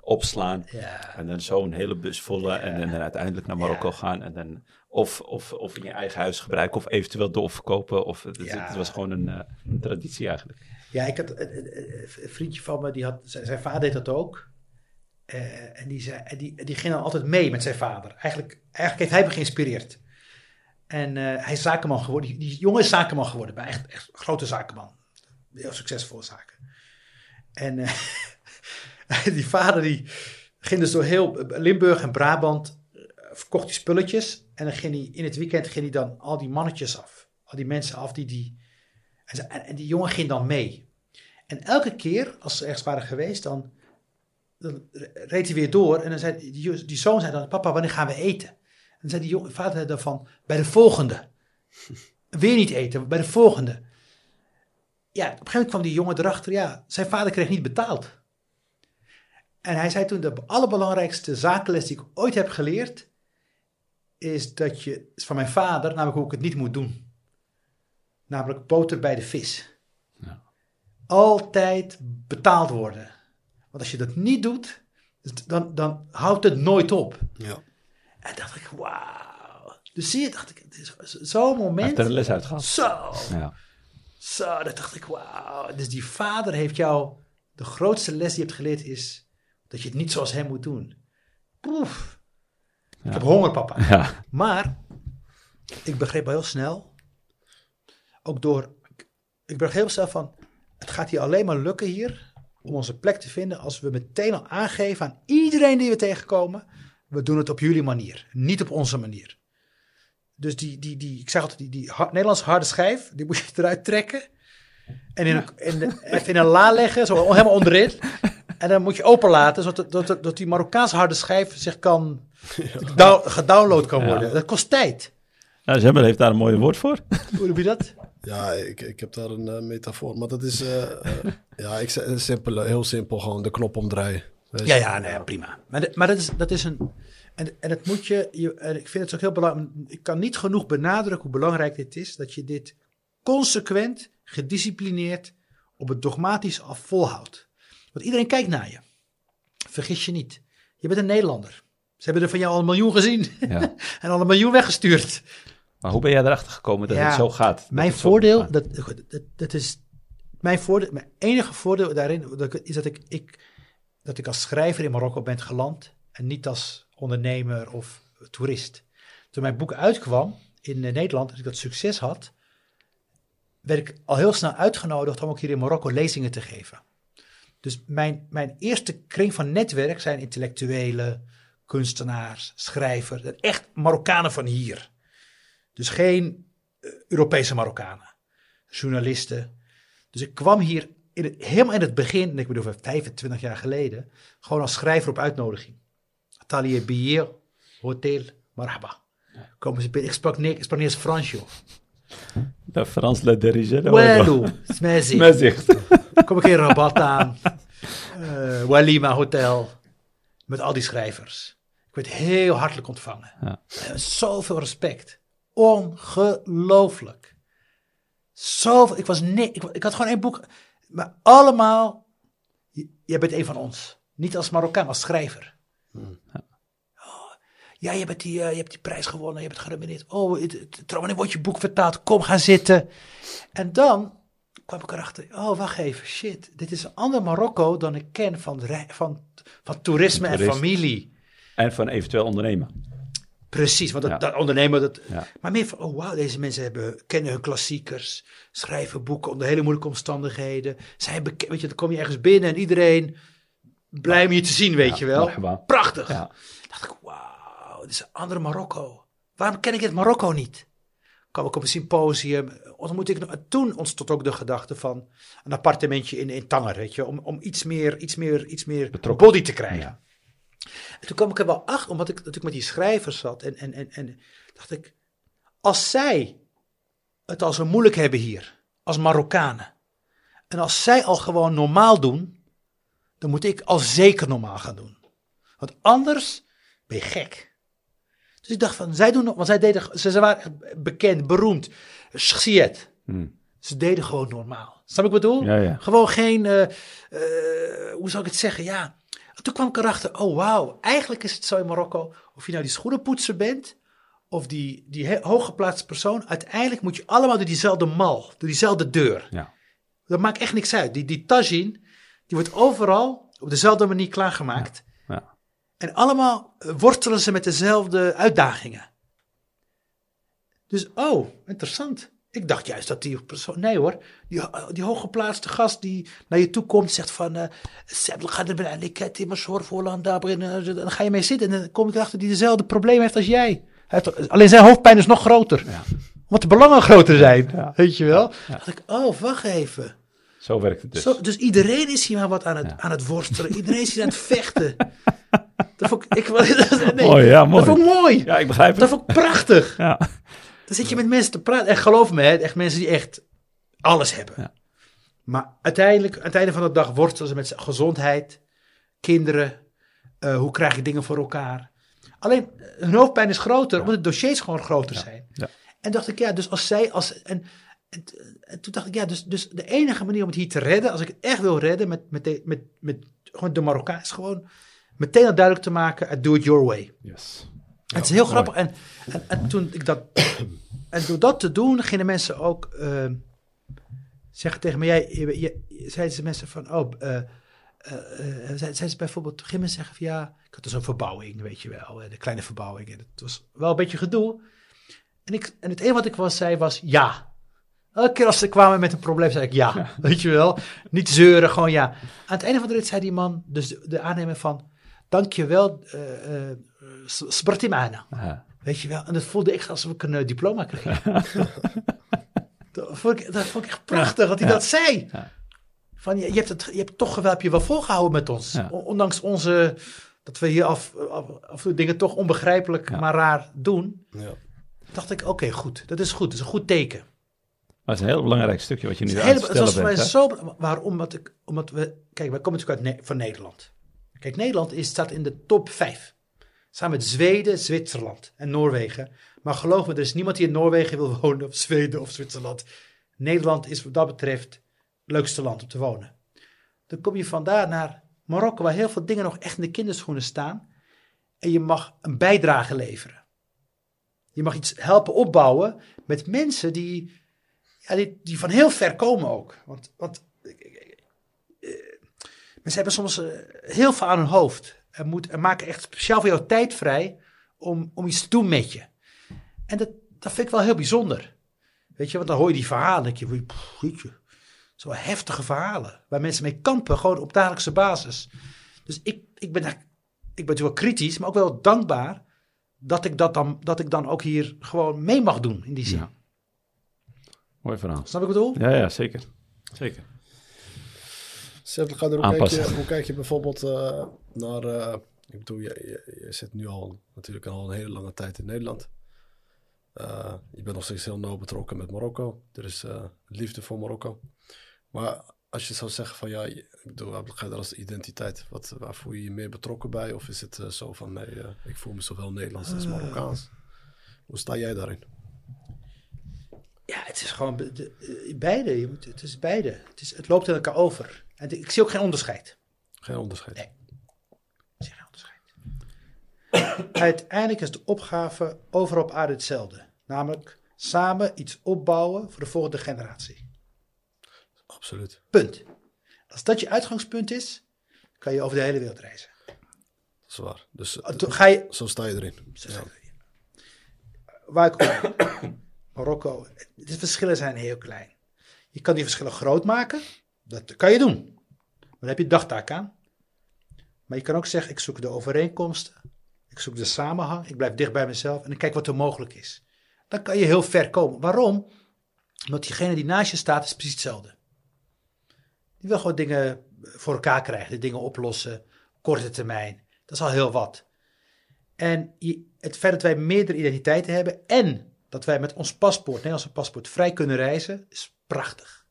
opslaan. Ja. En dan zo'n hele bus volle en, dan uiteindelijk naar Marokko Ja. gaan. En dan of, of, of in je eigen huis gebruiken of eventueel doorverkopen. Of, het, Ja. het was gewoon een, eh, een traditie eigenlijk. Ja, ik had een, een- een- een vriendje van me, die had, zijn, zijn vader deed dat ook. Eh, en die, zei, die, die ging dan altijd mee met zijn vader. Eigenlijk, eigenlijk heeft hij me geïnspireerd. En eh, hij is zakenman geworden. Die, jongen is zakenman geworden. Bij echt, echt grote zakenman. Heel succesvolle zaken. En eh, die vader die ging dus door heel Limburg en Brabant. verkocht die spulletjes. En dan ging hij in het weekend ging hij dan al die mannetjes af. Al die mensen af die die... En, en die jongen ging dan mee. En elke keer als ze ergens waren geweest, dan, dan reed hij weer door. En dan zei die, zoon zei dan, papa, wanneer gaan we eten? En dan zei die jongen, vader dan van, bij de volgende. Weer niet eten, bij de volgende. Ja, op een gegeven moment kwam die jongen erachter, ja, zijn vader kreeg niet betaald. En hij zei toen, de allerbelangrijkste zakenles die ik ooit heb geleerd, is dat je, is van mijn vader, namelijk hoe ik het niet moet doen. Namelijk boter bij de vis. Ja. Altijd betaald worden. Want als je dat niet doet, dan, dan houdt het nooit op. ja. En dacht ik, wauw. Dus zie je, dacht ik, zo'n Hij moment. heeft er een les uit gehad. Zo, Ja. zo, dat dacht ik, wauw. Dus die vader heeft jou, de grootste les die je hebt geleerd is, dat je het niet zoals hem moet doen. Oef. Ja. Ik heb honger, papa. Ja. Maar ik begreep al heel snel, ook door, ik begreep heel snel van, het gaat hier alleen maar lukken hier, om onze plek te vinden, als we meteen al aangeven aan iedereen die we tegenkomen, we doen het op jullie manier, niet op onze manier. Dus die, die, die ik zeg altijd, die, die har- Nederlandse harde schijf, die moet je eruit trekken. En in een, in de- even in een la leggen, zo helemaal onderin. En dan moet je openlaten, zodat dat, dat die Marokkaanse harde schijf zich kan, down- gedownload kan worden. Dat kost tijd. Nou, Zemmel heeft daar een mooi woord voor. Hoe doe je dat? Ja, ik, ik heb daar een eh, metafoor. Maar dat is, eh, eh, ja, ik zeg simpel, heel simpel gewoon de knop omdraaien. Ja, ja, nee, prima. Maar, de- maar dat, is, dat is een. En, en het moet je, je. En ik vind het ook heel belangrijk. Ik kan niet genoeg benadrukken hoe belangrijk dit is. Dat je dit consequent, gedisciplineerd, op het dogmatisch af volhoudt. Want iedereen kijkt naar je. Vergis je niet. Je bent een Nederlander. Ze hebben er van jou al een miljoen gezien. Ja. en al een miljoen weggestuurd. Maar hoe ben jij erachter gekomen dat Ja, het zo gaat? Dat Mijn zo voordeel, gaat? dat, dat, dat is. Mijn, voordeel, mijn enige voordeel daarin is dat ik, ik, dat ik als schrijver in Marokko ben geland. En niet als ondernemer of toerist. Toen mijn boek uitkwam in eh, Nederland, en ik dat succes had. werd ik al heel snel uitgenodigd om ook hier in Marokko lezingen te geven. Dus mijn, mijn eerste kring van netwerk zijn intellectuelen, kunstenaars, schrijvers. Echt Marokkanen van hier. Dus geen eh, Europese Marokkanen, journalisten. Dus ik kwam hier in het, helemaal in het begin, en ik bedoel 25 jaar geleden, gewoon als schrijver op uitnodiging. Atelier Bier, Hotel, Marhaba. Komen ze binnen. Ik sprak, niet, ik sprak niet eens Frans, joh. De Frans le dirigent. Welo, smezi. Met zich. Kom ik in Rabat aan. eh, Walima Hotel. Met al die schrijvers. Ik werd heel hartelijk ontvangen. Ja. Eh, Zoveel respect. Ongelooflijk. Zoveel. Ik, was nee, ik, ik had gewoon één boek. Maar allemaal. Jij bent een van ons. Niet als Marokkaan, als schrijver. Oh, ja, je, bent die, eh, je hebt die prijs gewonnen. Je bent genomineerd. Oh, het- het- trouw, wanneer wordt je boek vertaald? Kom, ga zitten. En dan kwam ik erachter. Oh, wacht even. Shit. Dit is een ander Marokko dan ik ken van, van, van toerisme en familie. En van eventueel ondernemen. Precies, want dat, Ja. dat ondernemen, dat, Ja. maar meer van, oh wauw, deze mensen hebben, kennen hun klassiekers, schrijven boeken onder hele moeilijke omstandigheden. Zijn beke- weet je, dan kom je ergens binnen en iedereen blij om je te zien, weet Ja, je wel. Prachtig. Dacht ik, wauw, dit is een andere Marokko. Waarom ken ik het Marokko niet? Kwam ik op een symposium, ontmoette ik, toen ontstond ook de gedachte van een appartementje in, in Tanger, weet je, om, om iets meer, iets meer, iets meer Betrokken. body te krijgen. Ja. En toen kwam ik er wel achter, omdat ik natuurlijk met die schrijvers zat. En, en, en, en dacht ik, als zij het al zo moeilijk hebben hier, als Marokkanen. En als zij al gewoon normaal doen, dan moet ik al zeker normaal gaan doen. Want anders ben je gek. Dus ik dacht van, zij doen nog, want zij deden, ze, ze waren bekend, beroemd, Schiet. Hm. Ze deden gewoon normaal. Snap ik wat ik bedoel? Ja, ja. Gewoon geen, eh, eh, hoe zou ik het zeggen? Ja, toen kwam ik erachter, oh wauw, eigenlijk is het zo in Marokko, of je nou die schoenenpoetser bent, of die, die hooggeplaatste persoon, uiteindelijk moet je allemaal door diezelfde mal, door diezelfde deur. Ja. Dat maakt echt niks uit. Die, die tagine, die wordt overal op dezelfde manier klaargemaakt. Ja. En allemaal eh, worstelen ze met dezelfde uitdagingen. Dus, oh, interessant. Ik dacht juist dat die persoon, nee hoor, die, die hooggeplaatste gast die naar je toe komt, zegt van, eh, "Sebel, ga er ben alikati, mashoor voor Hollanda, brengen." dan ga je mee zitten en dan kom ik erachter die dezelfde probleem heeft als jij. Heeft, alleen zijn hoofdpijn is nog groter, Ja. want de belangen groter zijn, Ja. weet je wel. Ja. dacht ik, oh, wacht even. Zo werkt het dus. Zo, dus iedereen is hier maar wat aan het, aan het worstelen. Iedereen is hier aan het vechten. Dat vond ik, ik nee, Mooi, ja, mooi. Dat vond ik mooi. Ja, ik begrijp Dat het. vond ik prachtig. Ja. Dan zit je met mensen te praten. En geloof me, hè, echt mensen die echt alles hebben. Ja. Maar uiteindelijk, aan het einde van de dag worstelen ze met gezondheid, kinderen. eh, hoe krijg je dingen voor elkaar? Alleen, eh, hun hoofdpijn is groter, omdat de dossiers gewoon groter zijn. ja. En dacht ik, ja, dus als zij, als, en, en, en toen dacht ik, ja, dus, dus de enige manier om het hier te redden, als ik het echt wil redden met, met, de, met, met gewoon de Marokkaan, is gewoon meteen al duidelijk te maken, I do it your way. Yes. Het is heel grappig. En, en, en toen ik dat. En door dat te doen, gingen mensen ook ehm, zeggen tegen me: jij, je, je- zeiden ze mensen van. Oh, eh, eh, eh, zeiden zeiden ze bijvoorbeeld. Gingen mensen zeggen van ja. Ik had dus een verbouwing, weet je wel. eh, De kleine verbouwing. En het was wel een beetje gedoe. En, ik, en het enige wat ik was, zei was ja. Elke keer als ze kwamen met een probleem, zei ik ja. Weet je wel? Niet zeuren, gewoon ja. Aan het einde van de rit zei die man, dus de, de aannemer van... Dankjewel, eh Sparti Maana. Aha. Weet je wel? En dat voelde echt alsof ik een eh, diploma kreeg. dat, vond ik, dat vond ik echt prachtig dat hij Ja. dat zei. Ja. Van, je, je, hebt het, je hebt toch wel, heb je wel volgehouden met ons. Ondanks onze, dat we hier af, af, af en toe dingen toch onbegrijpelijk, Ja. maar raar doen. Ja. Dacht ik, oké, goed. Dat is goed. Dat is een goed teken. Dat is een heel belangrijk stukje wat je nu Het aan het het was bent. zo. Waarom? Omdat, ik, omdat we. Kijk, wij komen natuurlijk uit Ne- van Nederland. Kijk, Nederland is, staat in de top 5. Samen met Zweden, Zwitserland en Noorwegen. Maar geloof me, er is niemand die in Noorwegen wil wonen, of Zweden of Zwitserland. Nederland is wat dat betreft het leukste land om te wonen. Dan kom je vandaar naar Marokko, waar heel veel dingen nog echt in de kinderschoenen staan. En je mag een bijdrage leveren. Je mag iets helpen opbouwen met mensen die ja, die, van heel ver komen ook. Want, want eh, eh, mensen hebben soms eh, heel veel aan hun hoofd. En, moet, en maken echt speciaal voor jou tijd vrij om, om iets te doen met je. En dat, dat vind ik wel heel bijzonder. Weet je, want dan hoor je die verhalen. denk je, zo heftige verhalen. Waar mensen mee kampen, gewoon op dagelijkse basis. Dus ik, ik, ben, daar- ik ben natuurlijk wel kritisch, maar ook wel dankbaar dat ik, dat dan, dat ik dan ook hier gewoon mee mag doen in die zin. Ja. Mooi verhaal. Snap ik wat ik bedoel? Ja, ja, zeker. Zeker. Seth, ga er, hoe, kijk Aanpassen. je, hoe kijk je bijvoorbeeld eh, naar... eh, ik bedoel, je, je, je zit nu al natuurlijk al een hele lange tijd in Nederland. Eh, je bent nog steeds heel nauw betrokken met Marokko. Er is eh, liefde voor Marokko. Maar als je zou zeggen van ja, ik bedoel, ga je als identiteit? Wat, waar voel je je meer betrokken bij? Of is het eh, zo van nee, ik voel me zowel Nederlands als Marokkaans? Hoe sta jij daarin? Ja, het is gewoon de- eh, beide. Je moet, het is beide. Het, is, het loopt in elkaar over. En ik zie ook geen onderscheid. Geen onderscheid. Nee. Ik zie geen onderscheid. Uiteindelijk is de opgave overal op aarde hetzelfde. Namelijk samen iets opbouwen voor de volgende generatie. Absoluut. Punt. Als dat je uitgangspunt is, kan je over de hele wereld reizen. Dat is waar. Dus toen Ga je, zo sta je erin. Zo staat het hier. Waar ik ook, Marokko, de verschillen zijn heel klein. Je kan die verschillen groot maken, dat kan je doen. Maar heb je dagtaak aan. Maar je kan ook zeggen, ik zoek de overeenkomsten, ik zoek de samenhang, ik blijf dicht bij mezelf en ik kijk wat er mogelijk is. Dan kan je heel ver komen. Waarom? Omdat diegene die naast je staat is precies hetzelfde. Die wil gewoon dingen voor elkaar krijgen, de dingen oplossen, korte termijn. Dat is al heel wat. En het feit dat wij meerdere identiteiten hebben en dat wij met ons paspoort, Nederlandse paspoort, vrij kunnen reizen, is prachtig.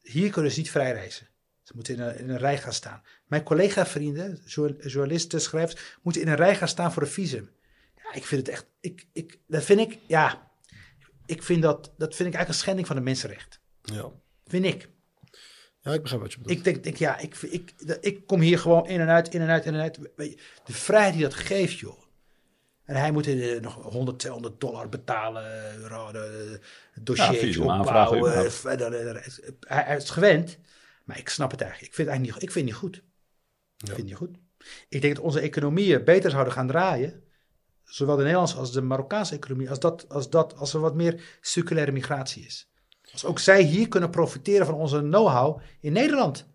Hier kunnen ze niet vrij reizen. Ze moeten in een, in een rij gaan staan. Mijn collega-vrienden, jour- journalisten, schrijvers, moeten in een rij gaan staan voor een visum. Ja, ik vind het echt, ik, ik, dat vind ik, ja, ik vind dat, dat vind ik eigenlijk een schending van de mensenrecht. Ja. Vind ik. ja, ik begrijp wat je bedoelt. Ik denk, denk ja, ik, ik, ik kom hier gewoon in en uit, in en uit, in en uit. De vrijheid die dat geeft, joh. En hij moet eh, nog 100, 200 dollar betalen, euro, de, het dossiertje Ja, opbouwen. eh, hij, hij is gewend, maar ik snap het eigenlijk. Ik vind het eigenlijk niet, ik vind het niet goed. Ik Ja. vind het niet goed. Ik denk dat onze economieën beter zouden gaan draaien. Zowel de Nederlandse als de Marokkaanse economie. Als, dat, als, dat, als er wat meer circulaire migratie is. Als ook zij hier kunnen profiteren van onze know-how in Nederland.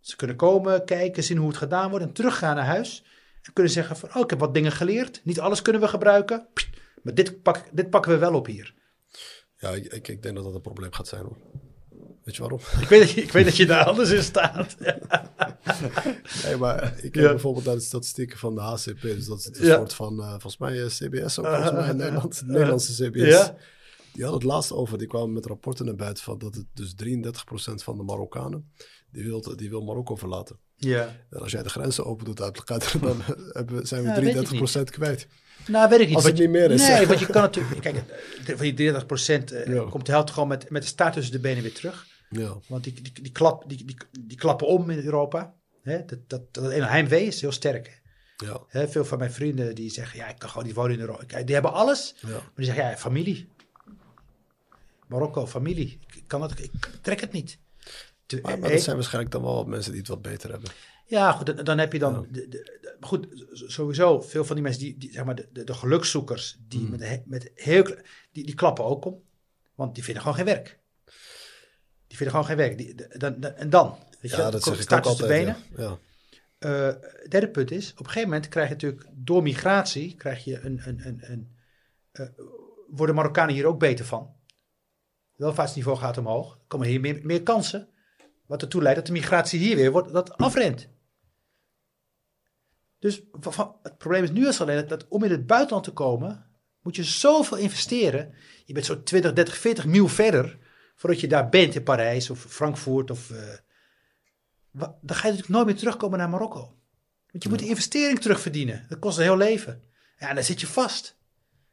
Ze kunnen komen, kijken, zien hoe het gedaan wordt en teruggaan naar huis. En kunnen zeggen van, oh, ik heb wat dingen geleerd. Niet alles kunnen we gebruiken. Pst, maar dit, pak, dit pakken we wel op hier. Ja, ik, ik, denk dat dat een probleem gaat zijn hoor. Weet je waarom? Ik weet dat je, ik weet dat je daar anders in staat. Nee, maar ik Ja. bijvoorbeeld naar de statistieken van de HCP. Dus dat is een Ja. soort van, eh, volgens mij eh, CBS ook, volgens mij in Nederland. De Nederlandse CBS. Ja. Die hadden het laatst over, die kwamen met rapporten naar buiten van dat het dus 33% van de Marokkanen, die wil, die wil Marokko verlaten. Ja. En als jij de grenzen open doet uit elkaar, dan hebben zijn we Ja, weet ik 33% kwijt. Nou, weet ik niet. Als het je- niet meer is. Nee, want je kan natuurlijk... Kijk, van die 30 procent Ja. komt de helft gewoon met, met de staart tussen de benen weer terug. Ja, Want die, die, die, klap, die, die, die klappen om in Europa. Hè? Dat, dat, dat ene heimwee is heel sterk. ja, Hè, veel van mijn vrienden die zeggen, ja, ik kan gewoon niet wonen in Europa. Kijk, Die hebben alles, ja. maar die zeggen, ja, familie. Marokko, familie. Ik kan dat, ik trek het niet. Te- Maar, maar eh, dat zijn waarschijnlijk dan wel wat mensen die het wat beter hebben. Ja, goed, dan, heb je dan. Ja. De, goed, sowieso, veel van die mensen, die, die zeg maar, de, de, gelukzoekers, die, Hmm. met, met heel, die, die klappen ook om. Want die vinden gewoon geen werk. Die vinden gewoon geen werk. Die, de- dan, en dan? Weet je, Ja, wel, dat zeg ik ook altijd. benen. Ja. Ja. Eh, derde punt is, op een gegeven moment krijg je natuurlijk door migratie, krijg je een, een, een, een eh, worden Marokkanen hier ook beter van. Welvaartsniveau gaat omhoog, komen hier meer, meer kansen, wat ertoe leidt dat de migratie hier weer wordt, dat afrent. Dus het probleem is nu als alleen dat, dat om in het buitenland te komen, moet je zoveel investeren. Je bent zo 20, 30, 40 mil verder voordat je daar bent in Parijs of Frankfurt of... eh, dan ga je natuurlijk nooit meer terugkomen naar Marokko. Want je moet die investering terugverdienen. Dat kost een heel leven. Ja, en dan zit je vast.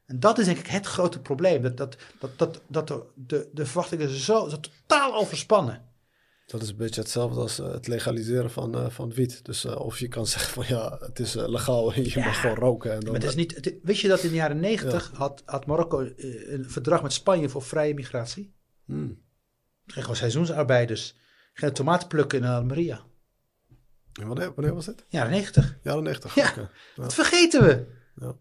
En dat is denk ik het grote probleem. Dat, dat, dat, dat, dat de, de, de verwachtingen zo, zo totaal overspannen. Dat is een beetje hetzelfde als eh, het legaliseren van, eh, van wiet. Dus eh, of je kan zeggen van ja, het is legaal en je mag gewoon roken. En dan, Maar het is niet, het- wist je dat in de jaren negentig had, had Marokko een verdrag met Spanje voor vrije migratie? Hmm. Er gingen gewoon seizoensarbeiders. Gingen tomaten plukken in Almeria. En wanneer, wanneer was dit? Jaren negentig. Jaren 90. Ja. Ja. Dat vergeten we. Ja.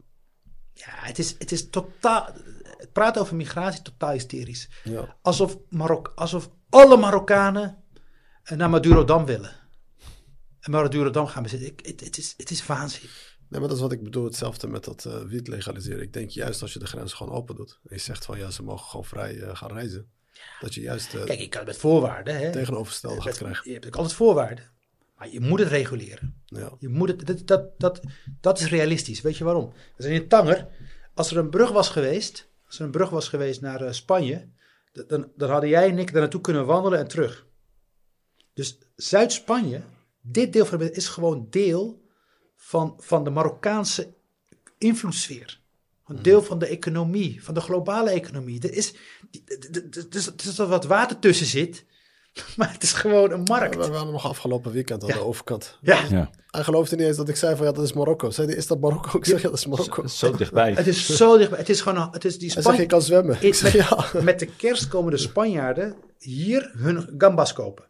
Ja, het is, het is totaal... Het praten over migratie totaal hysterisch. Ja. Alsof, Marok, alsof alle Marokkanen naar Madurodam willen. En Madurodam gaan bezitten. Ik, het, het, is, het is waanzin. Nee, maar dat is wat ik bedoel. Hetzelfde met dat eh wiet legaliseren. Ik denk juist als je de grens gewoon open doet. En je zegt van ja, ze mogen gewoon vrij eh, gaan reizen. Dat je juist eh Kijk, ik kan het met voorwaarden. Hè. tegenovergestelde gaat krijgen. Je hebt ook altijd voorwaarden. Maar je moet het reguleren. Ja. Je moet het, dat, dat, dat, dat is realistisch. Weet je waarom? We zijn in Tanger. Als er een brug was geweest, als er een brug was geweest naar Spanje, dan, dan hadden jij en ik daar naartoe kunnen wandelen en terug. Dus Zuid-Spanje, dit deel van het is gewoon deel van, van de Marokkaanse invloedssfeer. Een deel van de economie, van de globale economie. Er is, dus, dus er wat water tussen zit, maar het is gewoon een markt. We waren nog afgelopen weekend aan Ja. de overkant. Ja, Ja, Hij geloofde niet eens dat ik zei van ja, dat is Marokko. Zei hij, is dat Marokko? Ik zeg ja, dat is Marokko. zo dichtbij. Het is zo dichtbij. Het is gewoon, het is die Hij zegt, Span... kan zwemmen. Ik Ik- zeg ja. Met de kerst komen de Spanjaarden hier hun gambas kopen.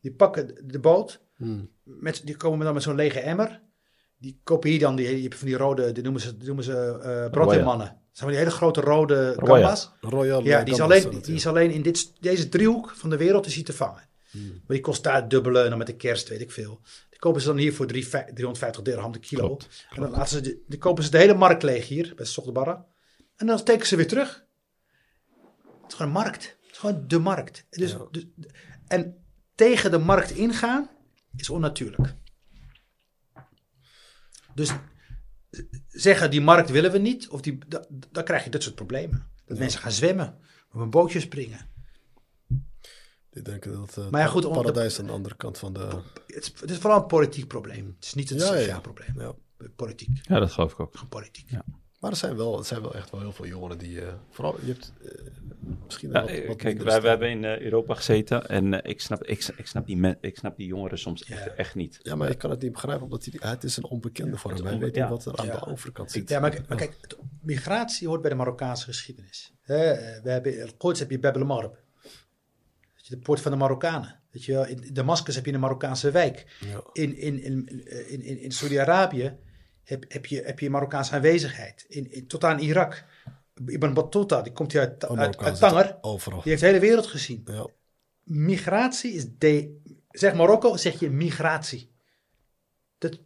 Die pakken de boot, Hmm. met, die komen dan met zo'n lege emmer. Die kopen hier dan die, die, van die rode, die noemen ze, die noemen ze eh. Dat zijn van die hele grote rode gambas. Royal Ja, eh, die is alleen, die is alleen in dit, deze driehoek van de wereld is hij te vangen. Maar die kost daar het dubbele en dan met de kerst weet ik veel. Die kopen ze dan hier voor drie, vij- 350 dirham de kilo. Klopt, En dan laten ze de, die kopen ze de hele markt leeg hier bij Sogdebarra. En dan steken ze weer terug. Het is gewoon een markt. Het is gewoon de markt. Dus, Ja. dus, en tegen de markt ingaan is onnatuurlijk. Dus zeggen die markt willen we niet, of die, da- dan krijg je dit soort problemen. Dat mensen gaan zwemmen, op een bootje springen. Die denken dat eh, Maar ja, goed, paradijs aan de andere kant van de... Het is, het is vooral een politiek probleem. Het is niet een Ja, ja, sociaal ja. probleem. Ja. Politiek, Ja, dat geloof ik ook. gewoon politiek. Maar er zijn, wel, er zijn wel echt wel heel veel jongeren die... eh, vooral, je hebt eh, misschien Ja, wat, wat kijk, wij, wij hebben in eh, Europa gezeten en ik, snap, ik, ik, snap die men- ik snap die jongeren soms echt, Ja. echt niet. Ja, maar ik kan het niet begrijpen, omdat hij, het is een onbekende voor hem. Weet ja. niet wat er aan Ja. de overkant zit. Ja, maar, maar kijk, het- migratie hoort bij de Marokkaanse geschiedenis. Eh, we hebben in Quds heb je Bab el de poort van de Marokkanen. Weet je wel, in Damascus heb je een Marokkaanse wijk. Ja. In, in, in, in, in, in Saudi-Arabië heb, heb, je, heb je Marokkaanse aanwezigheid. In, in, tot aan Irak. Ibn Battuta, die komt hier uit, Oh, uit, Tanger. Overal. Die heeft de hele wereld gezien. Ja. Migratie is de. Zeg Marokko, zeg je migratie. Dat,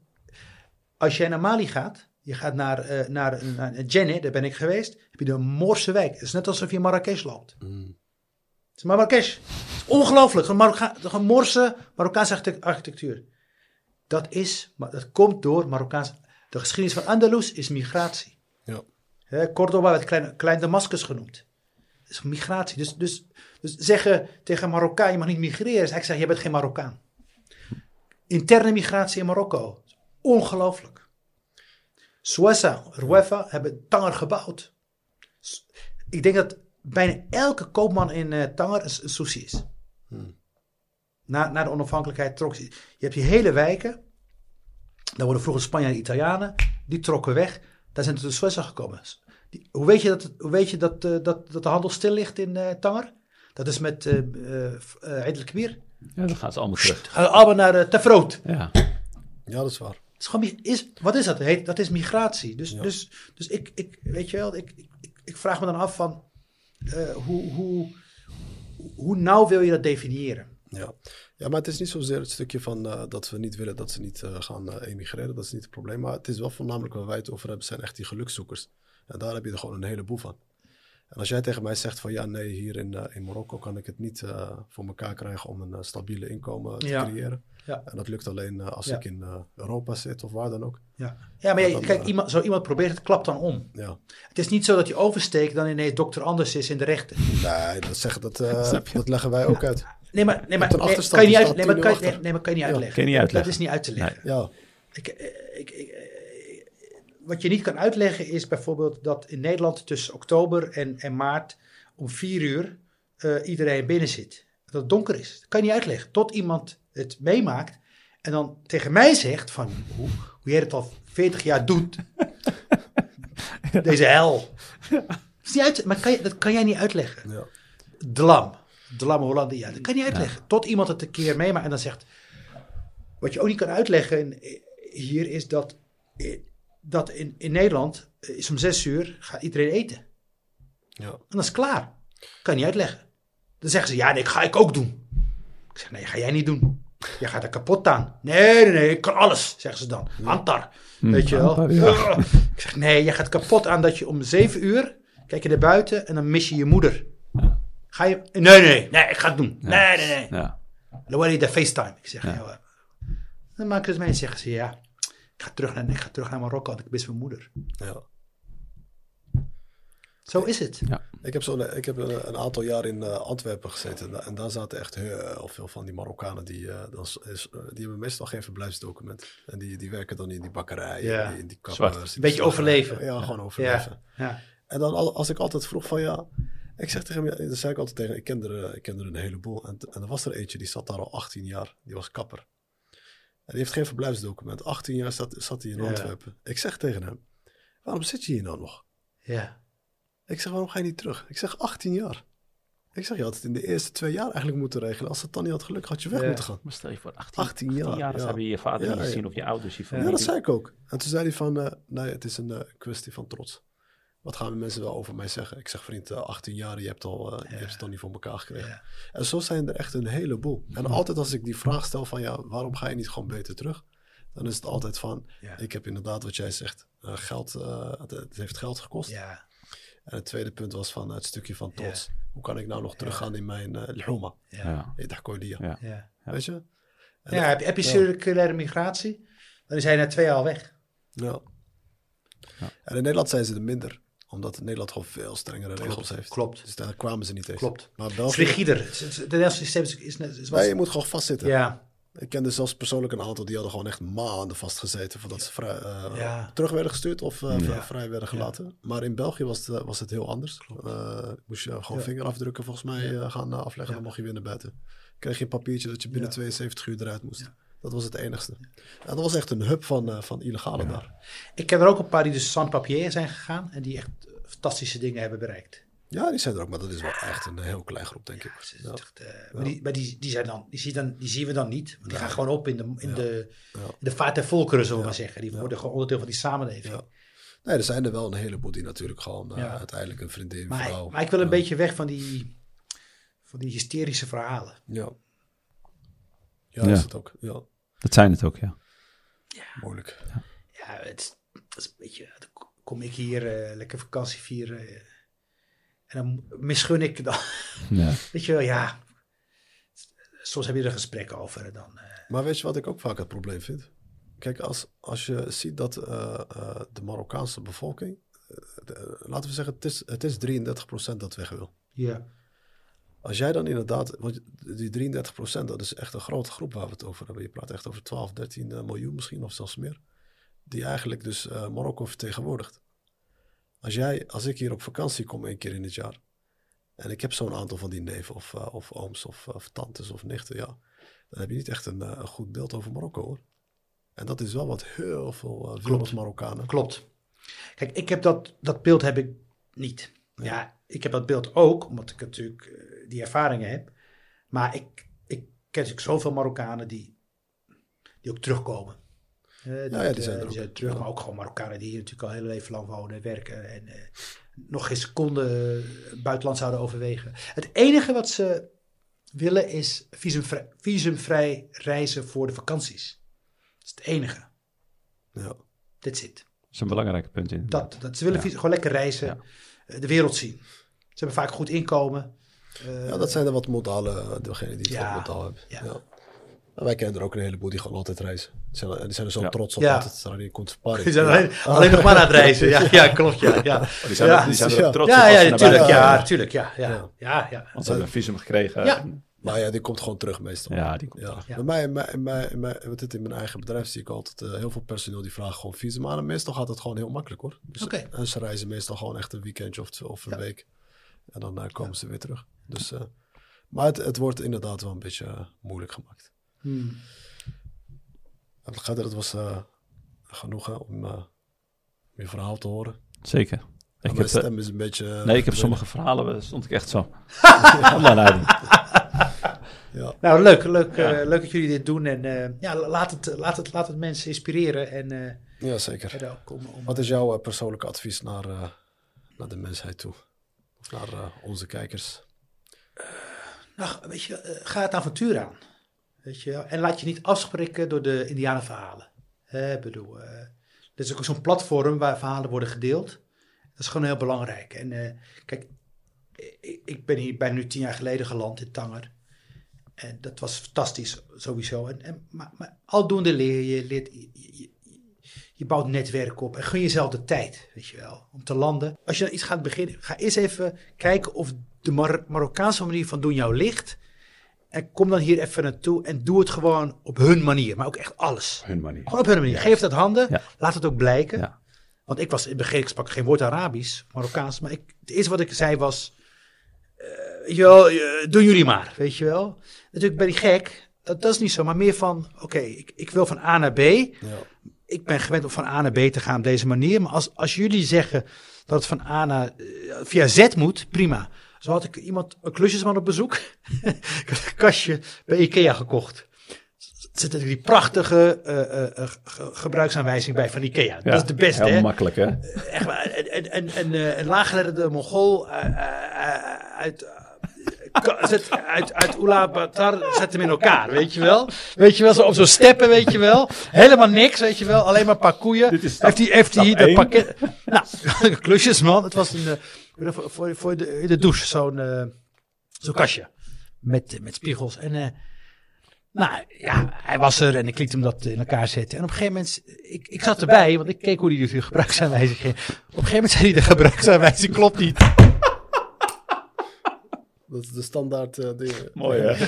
als jij naar Mali gaat, je gaat naar, eh naar, naar Djenné, daar ben ik geweest, heb je de Moorse wijk. Het is net alsof je in Marrakesh loopt. Mm. Het is Marrakesh. Het is ongelooflijk. Een, Marokka, Marokkaanse architect- architectuur. Dat is, dat komt door Marokkaanse. De geschiedenis van Andalus is migratie. Ja. Hè, Cordoba werd klein, klein Damascus genoemd. Is migratie. Dus, dus, dus zeggen tegen Marokkaan, je mag niet migreren, eigenlijk zeggen, je bent geen Marokkaan. Interne migratie in Marokko. Ongelooflijk. Suessa, Ruefa hebben Tanger gebouwd. Ik denk dat bijna elke koopman in eh, Tanger een, een Soesie is. Na, na de onafhankelijkheid trok ze. Je hebt die hele wijken. Daar worden vroeger Spanjaarden en Italianen. Die trokken weg. Daar zijn ze de gekomen. Die, hoe weet je, dat, hoe weet je dat, eh, dat, dat de handel stil ligt in eh, Tanger? Dat is met eh eh eh, Eid el-Kabir. Ja, dan gaan ze allemaal terug. Gaan allemaal naar uh, Tefroot. Ja, ja, dat is waar. Het is gewoon, is, wat is dat? Heet, dat is migratie. Dus, Ja. dus, dus ik, ik, weet je wel, ik, ik, ik- vraag me dan af van eh, hoe, hoe, hoe nauw wil je dat definiëren? Ja. Ja, maar het is niet zozeer het stukje van eh, dat we niet willen dat ze niet eh, gaan eh, emigreren. Dat is niet het probleem. Maar het is wel voornamelijk waar wij het over hebben, zijn echt die gelukszoekers. En daar heb je er gewoon een heleboel van. En als jij tegen mij zegt van ja, nee, hier in, eh, in Marokko kan ik het niet eh, voor elkaar krijgen om een stabiele inkomen te Ja. creëren. Ja. En dat lukt alleen als Ja. ik in Europa zit of waar dan ook. Ja, ja maar ja, dan, kijk, iemand, zo iemand probeert het, klapt dan om. Ja. Het is niet zo dat je oversteekt dan ineens dokter Anders is in de rechter. Nee, dat, zeggen, dat, eh, dat leggen wij ook uit. Nee, maar, nee, maar, nee, kan je niet uit, nee, maar 10-0 kan, nee, nee, maar kan je niet Ja. uitleggen. Kan je niet uitleggen. Dat is niet uit te leggen. Ja, Ik, eh, ik, ik, eh, wat je niet kan uitleggen is bijvoorbeeld dat in Nederland tussen oktober en, en maart om vier uur eh, iedereen binnen zit. Dat het donker is. Dat kan je niet uitleggen. Tot iemand het meemaakt en dan tegen mij zegt van hoe, hoe jij het al 40 jaar doet. Deze hel. Dat, is niet uit, maar kan je, dat kan jij niet uitleggen. ja. Dlam. Dlam Hollande, ja. Dat kan je niet uitleggen. Tot iemand het een keer meemaakt en dan zegt... Wat je ook niet kan uitleggen hier is dat, eh, dat in, in Nederland eh, is om zes uur gaat iedereen eten. ja. En dat is klaar. Kan je niet uitleggen. Dan zeggen ze, ja, nee, ga ik ook doen. Ik zeg, nee, ga jij niet doen. Jij gaat er kapot aan. Nee, nee, nee, ik kan alles, zeggen ze dan. Antar, weet je wel. Ja. Ik zeg, nee, jij gaat kapot aan dat je om zeven uur... kijk je naar buiten en dan mis je je moeder. Ga je... Nee, nee, nee, ik ga het doen. Nee, nee, nee. Ja. Dan word je de FaceTime. Ik zeg, Ja. ja. Dan maken ze mee en zeggen ze, ja, ik ga terug naar, ik ga terug naar Marokko, want ik mis mijn moeder. ja. Zo is het. Ik heb, zo ik heb een, een aantal jaar in eh, Antwerpen gezeten. En, da- en daar zaten echt heel veel van die Marokkanen. Die, eh, dan is, eh, die hebben meestal geen verblijfsdocument. En die, die werken dan in die bakkerij. Ja. In die, kappers, in Beetje overleven. Ja, gewoon overleven. Ja, ja. En dan al- als ik altijd vroeg van ja... Ik zeg tegen hem, ja, dan zei ik altijd tegen ik kende er, ik kende er een heleboel. En, en er was er eentje, die zat daar al 18 jaar. Die was kapper. En die heeft geen verblijfsdocument. 18 jaar zat, zat hij in Ja. Antwerpen. Ik zeg tegen hem, waarom zit je hier nou nog? ja. Ik zeg, waarom ga je niet terug? Ik zeg, 18 jaar. Ik zeg, je had het in de eerste twee jaar eigenlijk moeten regelen. Als het dan niet had gelukt, had je weg Ja. moeten gaan. Maar stel je voor 18, 18 18 jaar, jaar, dan ja. hebben je je vader Ja, niet ja. gezien of je ouders, je Ja, dat zei ik ook. En toen zei hij van, eh, nee, het is een eh, kwestie van trots. Wat gaan de mensen wel over mij zeggen? Ik zeg, vriend, eh, 18 jaar, je hebt, al, eh, je hebt het al niet voor elkaar gekregen. Ja. En zo zijn er echt een heleboel. En altijd als ik die vraag stel van, ja, waarom ga je niet gewoon beter terug? Dan is het altijd van, Ja. ik heb inderdaad wat jij zegt, eh, geld, eh, het, het heeft geld gekost. ja. En het tweede punt was van het stukje van trots. Hoe kan ik nou nog teruggaan in mijn uh, lhuma? Ja. Eh. Ja. ja. Weet je? Ja, heb, je- heb je circulaire migratie? Dan is hij na twee jaar al weg. Ja. Ja. En in Nederland zijn ze er minder. Omdat Nederland gewoon veel strengere regels heeft. klopt. Dus daar kwamen ze niet tegen. Klopt. Maar Het is België... rigider. Het is- het Nederlandse systeem is, is, net- is Nee, je moet gewoon vastzitten. ja, Ik kende zelfs persoonlijk een aantal die hadden gewoon echt maanden vastgezeten voordat ze vrij, eh, Ja. terug werden gestuurd of eh, Ja. vrij werden gelaten. Maar in België was het, eh, was het heel anders. Moest je gewoon vingerafdrukken volgens mij gaan afleggen, dan mocht je weer naar buiten. Kreeg je een papiertje dat je binnen Ja. 72 uur eruit moest. Dat was het enigste. En dat was echt een hub van, eh, van illegale daar. ik ken er ook een paar die dus sans papier zijn gegaan en die echt eh, fantastische dingen hebben bereikt. Ja, die zijn er ook, maar dat is wel echt een heel klein groep, denk ik. Ja. echt, eh, Maar, die, maar die, die, zijn dan, die, zie dan, die zien we dan niet. Want die gaan gewoon op in de, in Ja. de, Ja. in de vaart der volkeren, zullen we maar zeggen. Die worden gewoon onderdeel van die samenleving. Ja. Nee, er zijn er wel een heleboel die natuurlijk gewoon Ja. uiteindelijk een vriendin, Maar, vrouw... maar ik wil een ja. beetje weg van die, van die hysterische verhalen. Ja. Ja, Ja. is het ook. Ja, Dat zijn het ook, ja. moeilijk. Ja, het, is- het is een beetje. Dan kom ik hier eh, lekker vakantie vieren. eh, en dan misgun ik dan. ja. Weet je wel, ja. Soms heb je er gesprekken over. Dan, eh, Maar weet je wat ik ook vaak het probleem vind? Kijk, als, als je ziet dat eh, eh, de Marokkaanse bevolking... eh, de- laten we zeggen, het is, het is 33% dat weg wil. ja. Als jij dan inderdaad... Want die 33% dat is echt een grote groep waar we het over hebben. Je praat echt over 12, 13 eh, miljoen misschien of zelfs meer. Die eigenlijk dus eh, Marokko vertegenwoordigt. Als, jij, als ik hier op vakantie kom één keer in het jaar... en ik heb zo'n aantal van die neven of, eh, of ooms of, of tantes of nichten... Ja, dan heb je niet echt een, een goed beeld over Marokko hoor. En dat is wel wat heel veel Klopt. Marokkanen. Klopt. Kijk, ik heb dat, dat beeld heb ik niet. Ja, ik heb dat beeld ook, omdat ik natuurlijk eh, die ervaringen heb. Maar ik, ik ken natuurlijk zoveel Marokkanen die, die ook terugkomen. Eh, ja, die zijn er ook. terug, maar ook gewoon Marokkanen die hier natuurlijk al heel leven lang wonen, werken en eh, nog geen seconde eh, buitenland zouden overwegen. Het enige wat ze willen is visumvrij, visumvrij reizen voor de vakanties. Dat is het enige. Ja. That's it. Dat is een belangrijk punt in. Dat, dat ze willen Ja. gewoon lekker reizen, Ja. eh, de wereld zien. Ze hebben vaak goed inkomen. Eh, Ja, dat zijn er wat modale, degenen die het Ja, wat modaal hebben. ja. Ja. En wij kennen er ook een heleboel die gewoon altijd reizen. Die zijn, die zijn er zo Ja. trots op Ja. dat het daar niet komt sparring. Die zijn alleen, alleen nog maar aan het reizen. Ja, ja klopt. Ja, ja. Die zijn, Ja. er, die zijn er Ja. ook trots ja, op ja, Ja, gaan. natuurlijk. Ja, ja, Ja. ja. ja. Want ze hebben een visum gekregen. Ja. Maar ja, die komt gewoon terug meestal. ja, die komt Ja. terug. Ja. Bij mij, in mijn, in mijn, in mijn, wat het in mijn eigen bedrijf zie ik altijd eh, heel veel personeel die vragen gewoon visum aan. En meestal gaat het gewoon heel makkelijk hoor. Dus, Oké. En ze reizen meestal gewoon echt een weekendje of, of een Ja. week. En dan eh, komen ze weer terug. Dus, eh, maar het, het wordt inderdaad wel een beetje eh, moeilijk gemaakt. Hmm. Het was eh genoeg hè, om eh, je verhaal te horen. Zeker. En Ik mijn heb, stem is een beetje... nee, ik heb sommige verhalen, daar stond ik echt zo. Ja, Nou, leuk, leuk, Ja. eh, leuk dat jullie dit doen. En eh, ja, laat het, laat, het, laat het mensen inspireren. En eh, ja, zeker. om, om- Wat is jouw persoonlijke advies naar, eh, naar de mensheid toe? Of naar eh, onze kijkers? Nou, weet je, eh, ga het avontuur aan. Weet je, en laat je niet afspreken door de Indianenverhalen. Ik bedoel, eh er is ook zo'n platform waar verhalen worden gedeeld. Dat is gewoon heel belangrijk. En eh, kijk, ik, ik ben hier bijna nu tien jaar geleden geland in Tanger. En dat was fantastisch, sowieso. En, en, maar, maar aldoende leer je, leert, je, je bouwt netwerk op en gun jezelf de tijd, weet je wel, om te landen. Als je dan iets gaat beginnen, ga eens even kijken of de Mar- Marokkaanse manier van doen jou ligt. En kom dan hier even naartoe en doe het gewoon op hun manier, maar ook echt alles. Hun manier. Gewoon op hun manier. Geef dat handen, Ja. laat het ook blijken. Ja. Want ik was in het begin, ik sprak geen woord Arabisch, Marokkaans, maar ik, het eerste wat ik zei was, weet je wel, eh, doen jullie maar, weet je wel. Natuurlijk ben ik gek, dat, dat is niet zo, maar meer van, oké, ik, ik wil van A naar B. Ja. Ik ben gewend om van A naar B te gaan op deze manier, maar als, als jullie zeggen dat het van A naar, eh, via Z moet, prima. Zo had ik iemand, een klusjesman op bezoek, ik had een kastje bij Ikea gekocht. Er zit die prachtige eh, eh, ge- gebruiksaanwijzing bij van Ikea. dat is de beste, Heel hè? makkelijk, hè? Echt waar. En, en, en, en eh, een laaggeletterde Mongool uit, zet, uit, uit Ulaanbaatar zet hem in elkaar, weet je wel? Weet je wel, zo op zo'n steppen, weet je wel? Helemaal niks, weet je wel? Alleen maar een paar koeien. Dit is stap- heeft hij heeft hij de één. pakket... Nou, klusjes, man. Het was een, eh, voor, voor, voor de, in de douche, zo'n eh, zo'n kastje. Met, met spiegels. En eh, nou ja, hij was er en ik liet hem dat in elkaar zetten. En op een gegeven moment, ik, ik zat erbij, want ik keek hoe hij de gebruiksaanwijzing ging. Op een gegeven moment zei hij, de gebruiksaanwijzing klopt niet. Dat is de standaard eh dingen. Mooi, hè?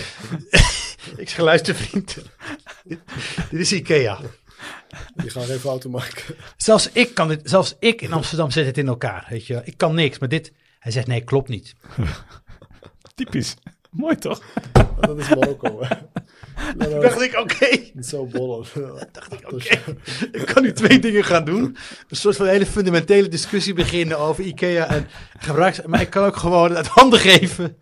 Ik zeg, luister vriend, dit, dit is Ikea. Die gaan geen fouten maken. Zelfs ik kan dit, zelfs ik in Amsterdam zet het in elkaar, weet je. Ik kan niks, maar dit, hij zegt nee, klopt niet. Typisch. Mooi, toch? dat is Marokko. hè. Toen dat dacht ik, oké, niet zo bollen. dacht ik, oké. Ik kan nu twee dingen gaan doen. Een soort van hele fundamentele discussie beginnen over Ikea en gebruiks... Maar ik kan ook gewoon het handen geven.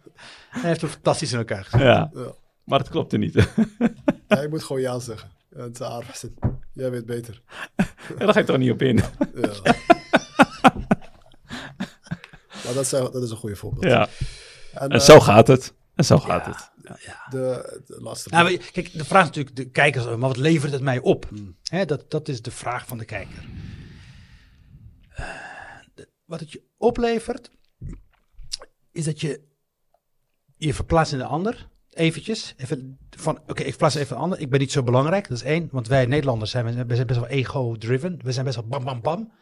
En hij heeft het fantastisch in elkaar gezet. Ja. Ja. Maar het klopte niet. Ja, je moet gewoon ja zeggen. Ja, het is aardig. Jij weet beter. En daar ga je toch niet op in. Ja. maar dat, zijn, dat is een goede voorbeeld. Ja. En, En eh, zo gaat het. En zo gaat het. de, de laatste. Nou, kijk, de vraag is natuurlijk de kijkers, maar wat levert het mij op? Hè, dat, dat is de vraag van de kijker. Eh, de- wat het je oplevert, is dat je je verplaatst in de ander. Eventjes. Even van, oké, ik verplaats even een ander. Ik ben niet zo belangrijk. Dat is één. Want wij Nederlanders zijn, we zijn best wel ego-driven. We zijn best wel bam, bam, bam.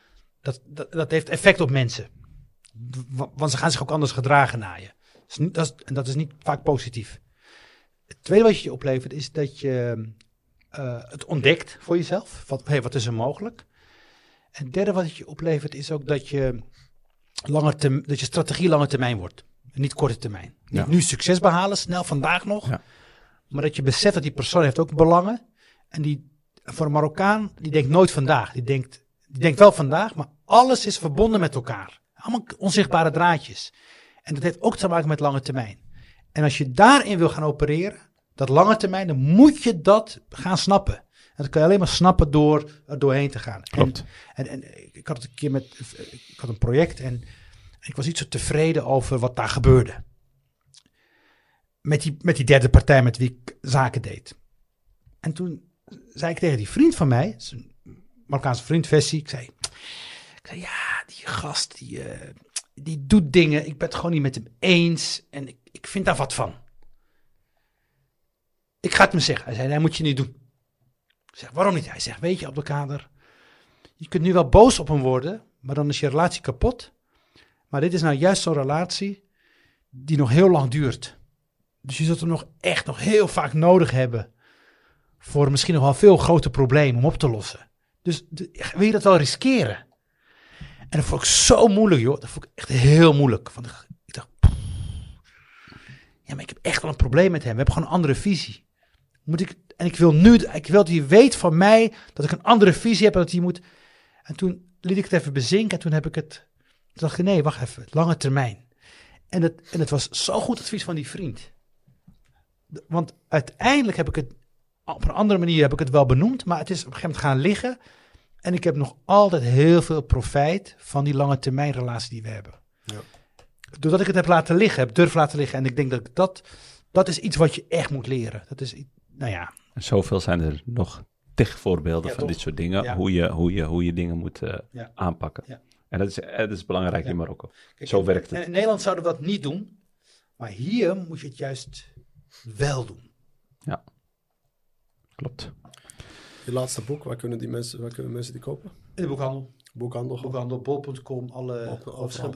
Dat, dat, dat heeft effect op mensen. Want ze gaan zich ook anders gedragen naar je. Dat is niet, dat is, en dat is niet vaak positief. Het tweede wat je je oplevert is dat je eh, het ontdekt voor jezelf. Wat, hey, wat is er mogelijk? En het derde wat je oplevert is ook dat je, langer dat je strategie lange termijn wordt. Niet korte termijn. Niet nu succes behalen, snel vandaag nog. Maar dat je beseft dat die persoon heeft ook belangen. En die, voor een Marokkaan, die denkt nooit vandaag. Die denkt, die denkt wel vandaag, maar alles is verbonden met elkaar. Allemaal onzichtbare draadjes. En dat heeft ook te maken met lange termijn. En als je daarin wil gaan opereren, dat lange termijn, dan moet je dat gaan snappen. En dat kan je alleen maar snappen door er doorheen te gaan. Klopt. En, en, en ik had het een keer met, ik had een project en ik was niet zo tevreden over wat daar gebeurde. Met die, met die derde partij met wie ik zaken deed. En toen zei ik tegen die vriend van mij, een Marokkaanse vriend, Vessi, ik zei, ik zei, ja, die gast, die, eh, die doet dingen, ik ben het gewoon niet met hem eens en ik, ik vind daar wat van. Ik ga het hem zeggen. Hij zei, dat moet je niet doen. Ik zeg, waarom niet? Hij zegt, weet je, Abdelkader, je kunt nu wel boos op hem worden, maar dan is je relatie kapot. Maar dit is nou juist zo'n relatie die nog heel lang duurt. Dus je zult hem nog echt nog heel vaak nodig hebben voor misschien nog wel veel grote problemen om op te lossen. Dus wil je dat wel riskeren? En dat vond ik zo moeilijk, joh. Dat vond ik echt heel moeilijk. Want ik- dacht, "Pff, ja, maar ik heb echt wel een probleem met hem. We hebben gewoon een andere visie. Moet ik, en ik wil nu, ik wil dat hij weet van mij dat ik een andere visie heb en dat hij moet. En toen liet ik het even bezinken en toen heb ik het, toen dacht ik, nee, wacht even, lange termijn. En het, en het was zo goed advies van die vriend. Want uiteindelijk heb ik het, op een andere manier heb ik het wel benoemd, maar het is op een gegeven moment gaan liggen. En ik heb nog altijd heel veel profijt van die lange termijn relatie die we hebben. Ja. Doordat ik het heb laten liggen, heb durf laten liggen. En ik denk dat ik dat, dat is iets wat je echt moet leren. Dat is, nou ja, En zoveel zijn er nog tig voorbeelden Ja, van toch? dit soort dingen. Ja. Hoe, je, hoe, je, hoe je dingen moet eh, Ja. aanpakken. Ja. En dat is, eh, dat is belangrijk Ja. in Marokko. Kijk, Zo werkt het. En in Nederland zouden we dat niet doen. Maar hier moet je het juist wel doen. Klopt. Je laatste boek, waar kunnen, die mensen, waar kunnen mensen die kopen? In de boekhandel. Boekhandel. Boekhandel, bol.com, alle...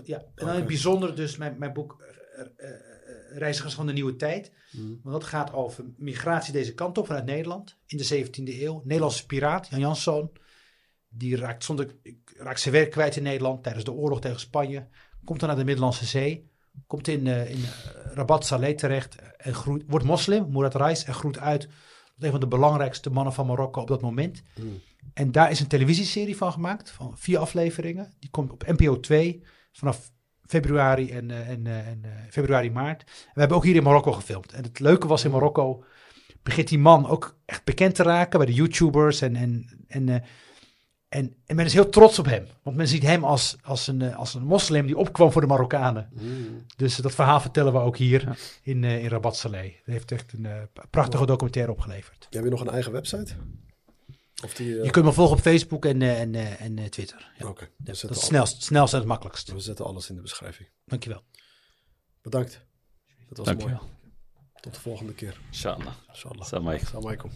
Ja. En dan in het bijzonder dus mijn, mijn boek eh, eh, eh, Reizigers van de Nieuwe Tijd. Mhm. Want dat gaat over migratie deze kant op vanuit Nederland in de 17e eeuw. Nederlandse piraat, Jan Janszoon. Die raakt, zonder, raakt zijn werk kwijt in Nederland tijdens de oorlog tegen Spanje. Komt dan naar de Middellandse Zee. Komt in, eh, in eh, Rabat Saleh terecht. En groeit, wordt moslim, Murat Reis. En groeit uit tot een van de belangrijkste mannen van Marokko op dat moment. Mhm. En daar is een televisieserie van gemaakt. Van vier afleveringen. Die komt op NPO 2 vanaf februari en, eh, en, en februari, maart. En we hebben ook hier in Marokko gefilmd. En het leuke was in Marokko begint die man ook echt bekend te raken bij de YouTubers. En, en, en, en, en men is heel trots op hem. Want men ziet hem als, als, een, eh, als een moslim die opkwam voor de Marokkanen. Mhm. Dus dat verhaal vertellen we ook hier Ja. in, eh, in Rabat Saleh. Dat heeft echt een eh, prachtige documentaire opgeleverd. Heb je nog een eigen website? Of die... Je kunt me volgen op Facebook en, en, en Twitter. Ja. Oké, we, Dat is snelst, snelst en het makkelijkst. we zetten alles in de beschrijving. Dankjewel. Bedankt. Dat was Dankjewel. mooi. Tot de volgende keer. Inshallah. Inshallah. Assalamu alaikum.